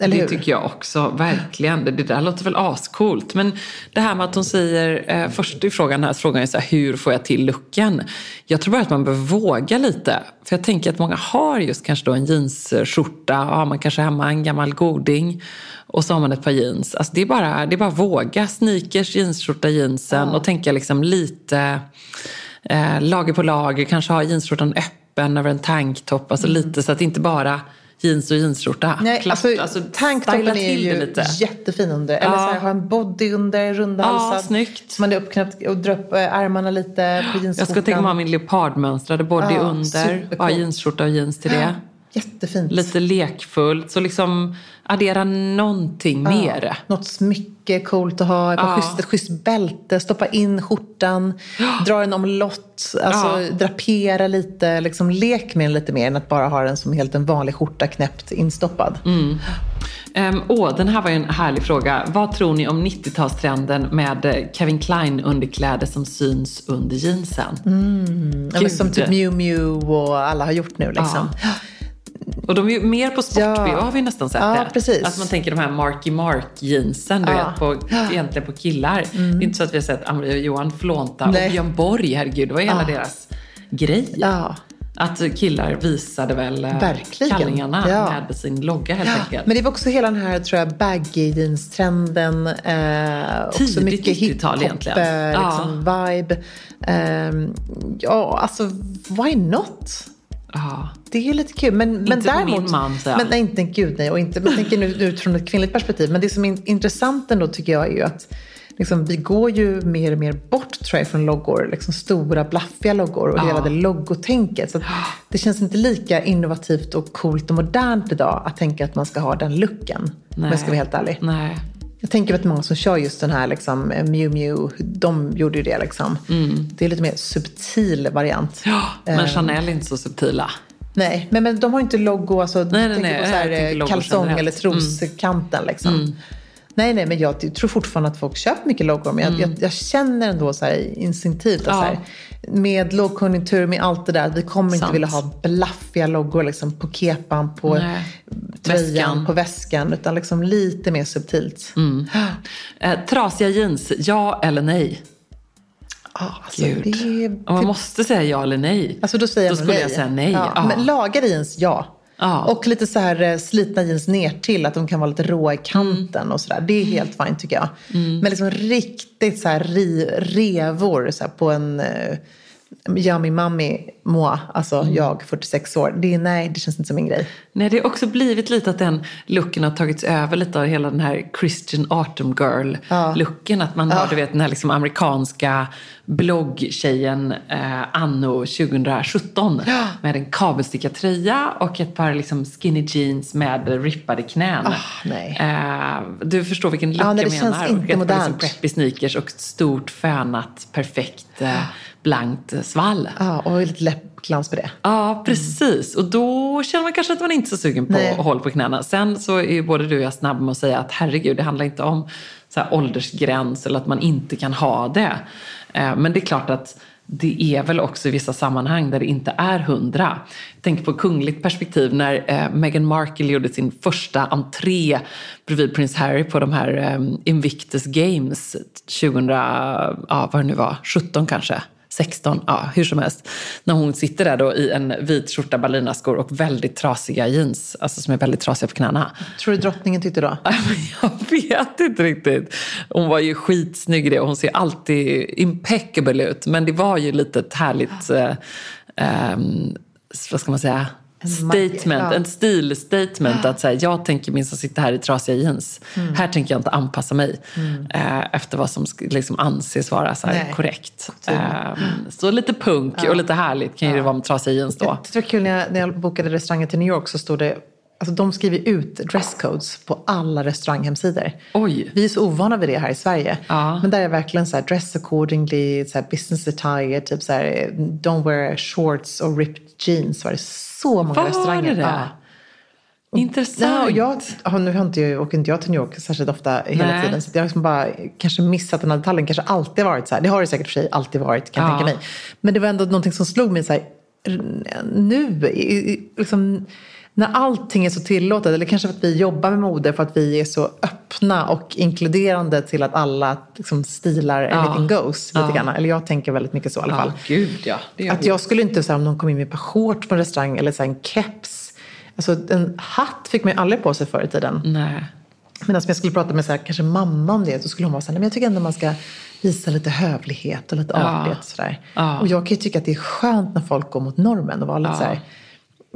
Eller det hur? tycker jag också, verkligen. Det, det där låter väl ascoolt. Men det här med att hon säger, eh, först i frågan här, frågan är så här, hur får jag till looken? Jag tror bara att man behöver våga lite. För jag tänker att många har just kanske då en jeansskjorta, har man kanske hemma en gammal goding och så har man ett par jeans. Alltså det är bara, det är bara våga. Sneakers, jeansskjorta, jeansen och tänka liksom lite eh, lager på lager. Kanske ha jeansskjortan öppen över en tanktop. Alltså lite så att inte bara jeans och jeansskjorta. Nej, Klart, alltså, alltså, tanktoppen är ju jättefin under. Eller Ja. så här, ha en body under, rundhalsad. Ja, snyggt. Man är uppknäppt och drar upp eh, ärmarna lite på jeansskjortan. Jag ska tänka mig ha min leopardmönstrade body Ja, under. supercoolt. Bara jeansskjorta och jeans till det. Jättefint. Lite lekfullt. Så liksom addera någonting mer. Något smycke coolt att ha, ett, Ja. schysst, ett schysst bälte, stoppa in skjortan, dra en omlott, alltså Ja. drapera lite, liksom lek med den lite mer än att bara ha den som helt en vanlig skjorta knäppt instoppad. Mm. Um, åh, den här var ju en härlig fråga. Vad tror ni om 90-talstrenden med eh, Kevin Klein underkläder som syns under jeansen? Ja, men som typ Miu Miu och alla har gjort nu liksom. Och de är ju mer på sport Ja. har vi nästan sett Ja, det. precis. Alltså man tänker de här Marky Mark jeansen, du Ja. Mm. vet, på, egentligen på killar. Det är inte så att vi har sett och Johan flånta Nej. och Björn Borg, herregud, det var hela Ja. deras grej. Ja. Att killar visade väl eh, Verkligen. kallingarna Ja. med sin logga helt enkelt. Men det var också hela den här tror jag, baggy jeans-trenden. Eh, Tidigt mycket 90-tal hiphop egentligen. eh, Ja. liksom, vibe. Ehm, ja, alltså why not? Ja. Det är ju lite kul. Men, men Inte på däremot, min man, jag. men nej, inte gud nej. Och inte, men tänker nu utifrån ett kvinnligt perspektiv. Men det som är intressant ändå tycker jag är ju att liksom, vi går ju mer och mer bort tror jag från loggor. Liksom stora blaffiga loggor och Ja. hela det loggotänket. Så det känns inte lika innovativt och coolt och modernt idag att tänka att man ska ha den looken. Om jag ska vara helt ärlig. Nej. Jag tänker att många som kör just den här liksom, eh, Miu Miu, de gjorde ju det liksom. Det är lite mer subtil variant. Mm. Ja, men Eh. Chanel är inte så subtila. Nej, men, men de har inte logo, alltså, nej, tänker nej, på så här, kalsong generellt. Mm. eller troskanten liksom. Nej, nej, men jag tror fortfarande att folk köper mycket loggor. Men jag, jag, jag känner ändå så här instinktivt att Mm. Ja. så här, med lågkonjunktur, med allt det där, vi kommer inte Sant. vilja ha blaffiga loggor liksom, på kepan, på Nej. tröjan, Väskan. på väskan. Utan liksom lite mer subtilt. Eh, trasiga jeans, ja eller nej? Ah, alltså, Gud. är, Om man måste säga ja eller nej. Alltså då säger Då skulle nej. jag säga nej. Ja. Ja. Men lagade jeans, ja. Ja. Och lite så här eh, slitna jeans ner till att de kan vara lite råa i kanten och sådär. Det är helt fint tycker jag. Mm. Men liksom riktigt så här revor så här, på en eh, Yummy Mummy moi, alltså Mm. jag 46 år. Det nej, det känns inte som min grej. Nej, det har också blivit lite att den looken har tagits över lite av hela den här Christian Autumn Girl-looken. Att man har, du vet, den här liksom amerikanska bloggtjejen eh, anno 2017. Med en kabelstickad tröja och ett par liksom skinny jeans med rippade knän. nej. Eh, du förstår vilken look Ja, nej, jag det känns menar. inte och ett par modernt. liksom preppy sneakers och ett stort fönat, perfekt, eh, blankt svall. Ja, och lite läppglans på det. Ja, precis. Och då känner man kanske att man inte är så sugen på Nej. att hålla på knäna. Sen så är ju både du och jag snabba med att säga att herregud, det handlar inte om så här åldersgräns eller att man inte kan ha det. Eh, Men det är klart att det är väl också i vissa sammanhang där det inte är hundra. Tänker på kungligt perspektiv när eh, Meghan Markle gjorde sin första entré bredvid prins Harry på de här eh, Invictus Games 2000, ja vad det nu var, 17 kanske. 16, ja hur som helst. När hon sitter där då i en vit skjorta, ballerinaskor och väldigt trasiga jeans. Alltså som är väldigt trasiga på knäna. Tror du drottningen tyckte då? Jag vet inte riktigt. Hon var ju skitsnygg i det och hon ser alltid impeccable ut. Men det var ju lite ett härligt, eh, ehm, vad ska man säga, statement, ja. en stilstatement. Att säga, jag tänker minst sitta här i trasiga jeans. Mm. Här tänker jag inte anpassa mig eh, efter vad som liksom anses vara så korrekt. Ehm, så lite punk och lite härligt kan ju det vara med trasiga jeans då. Jag det var kul när jag, när jag bokade restauranger till New York så stod det Alltså de skriver ut dresscodes på alla restauranghemsidor. Oj. Vi är så ovana vid det här i Sverige. Ja. Men där är verkligen så här dress accordingly, så här business attire, typ så här don't wear shorts or ripped jeans. Var det så många Var restauranger. det? Ja. Intressant. Ja, och jag, ja, nu har inte jag, åker inte jag till New York särskilt ofta hela Nej. tiden. Så jag har liksom bara kanske missat den här detaljen. Kanske alltid varit så här. Det har det säkert för sig alltid varit kan jag Ja. tänka mig. Men det var ändå någonting som slog mig så här. Nu, liksom, när allting är så tillåtet, eller kanske för att vi jobbar med mode för att vi är så öppna och inkluderande till att alla liksom, stilar Ja. anything goes. Lite Ja. grann. Eller jag tänker väldigt mycket så i alla fall. Ja, gud ja. Att jag skulle inte, så här, om någon kom in med ett par shorts på en restaurang eller så här, en keps. Alltså en hatt fick man ju aldrig på sig förr i tiden. Nej. Medan om jag skulle prata med så här, kanske mamma om det så skulle hon vara så här, men jag tycker ändå man ska visa lite hövlighet och lite Ja. artighet och sådär. Ja. Och jag kan ju tycka att det är skönt när folk går mot normen och var lite Ja. så här,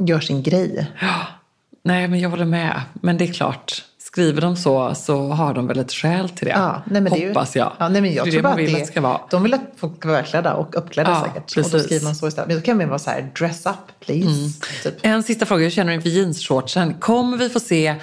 gör sin grej. Nej, men jag håller med. Men det är klart, skriver de så så har de väl ett skäl till det. Ja, nej, men det är ju- Hoppas jag. Ja, nej, men jag det är tror det man vill att det, ska vara. De vill att folk ska vara välklädda och uppklädda Ja, säkert. Och då precis. skriver man så istället. Men då kan man vara så här, dress up please. Typ. En sista fråga, hur känner du inför jeansshortsen? Kommer vi få se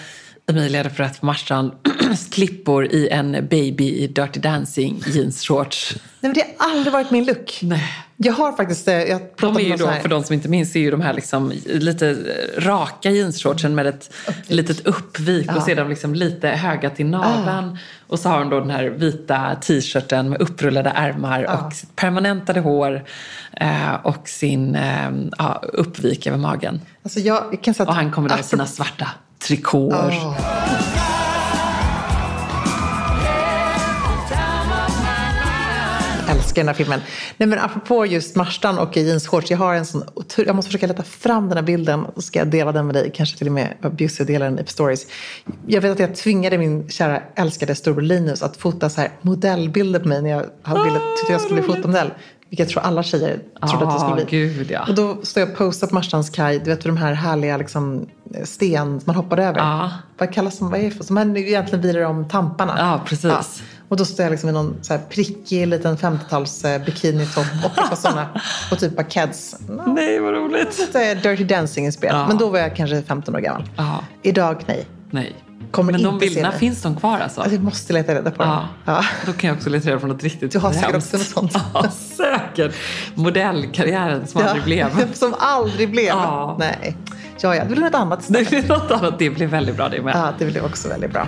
Emilia Perrette på Marstrand klippor i en baby i Dirty Dancing jeansshorts? Nej men det har aldrig varit min look. Nej. Jag har faktiskt, eh, jag De är ju då, för de som inte minns, är ju de här liksom lite raka jeansshortsen med ett litet uppvik och sedan liksom lite höga till naveln. Och så har hon då den här vita t-shirten med upprullade ärmar och sitt permanentade hår eh, och sin eh, ja, uppvik över magen. Alltså jag, jag kan säga att, Och han kommer där i sina svarta trikåer. Jag älskar den här filmen. Nej men apropå just Marstan och jeansshorts. Jag har en sån otur- Jag måste försöka leta fram den här bilden. Och ska jag dela den med dig. Kanske till och med och dela den i stories. Jag vet att jag tvingade min kära älskade storbror Linus att fota så här modellbilder på mig när jag hade velat, tyckte jag skulle bli fotomodell. Vilket jag tror alla tjejer trodde att det skulle Ah, bli. gud, ja. Och då står jag och posar på Marstrands kaj. Du vet de här härliga liksom, sten man hoppar över. Ja. Vad kallas de? Vad är det för? Som egentligen virar om tamparna. Ja, precis. Och då står jag liksom i någon så här prickig liten 50-tals eh, bikinitopp och par sådana och typ par keds. Nej, vad roligt. Det är Dirty Dancing-inspirerat. Ja. Men då var jag kanske 15 år gammal. Ja. Idag, nej. Nej. Kommer Men de bilderna, finns de kvar alltså? Alltså, jag måste leta reda på dem. Ja. Ja. Då kan jag också leta reda på något riktigt Du har säkert också något sånt. Ja, säkert. Modellkarriären som aldrig blev. Som aldrig blev. Ja. Nej. Ja, ja. Det blir något annat Det istället. blir något annat. Det blir väldigt bra det med. Ja, det blev också väldigt bra.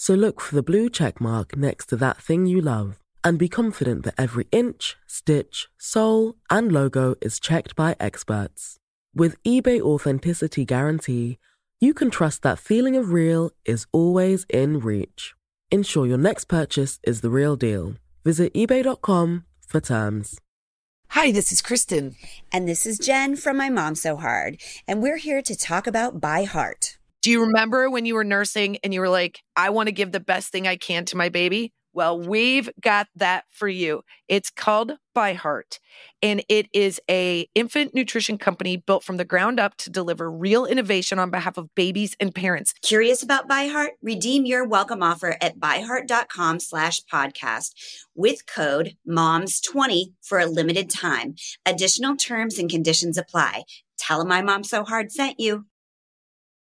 So look for the blue check mark next to that thing you love and be confident that every inch, stitch, sole, and logo is checked by experts. With eBay Authenticity Guarantee, you can trust that feeling of real is always in reach. Ensure your next purchase is the real deal. Visit eBay.com for terms. Hi, this is Kristen. And this is Jen from My Mom So Hard, and we're here to talk about By Heart. Do you remember when you were nursing and you were like, I want to give the best thing I can to my baby? Well, we've got that for you. It's called By Heart, and it is a infant nutrition company built from the ground up to deliver real innovation on behalf of babies and parents. Curious about By Heart? Redeem your welcome offer at byheart.com slash podcast with code MOMS20 for a limited time. Additional terms and conditions apply. Tell them My Mom So Hard sent you.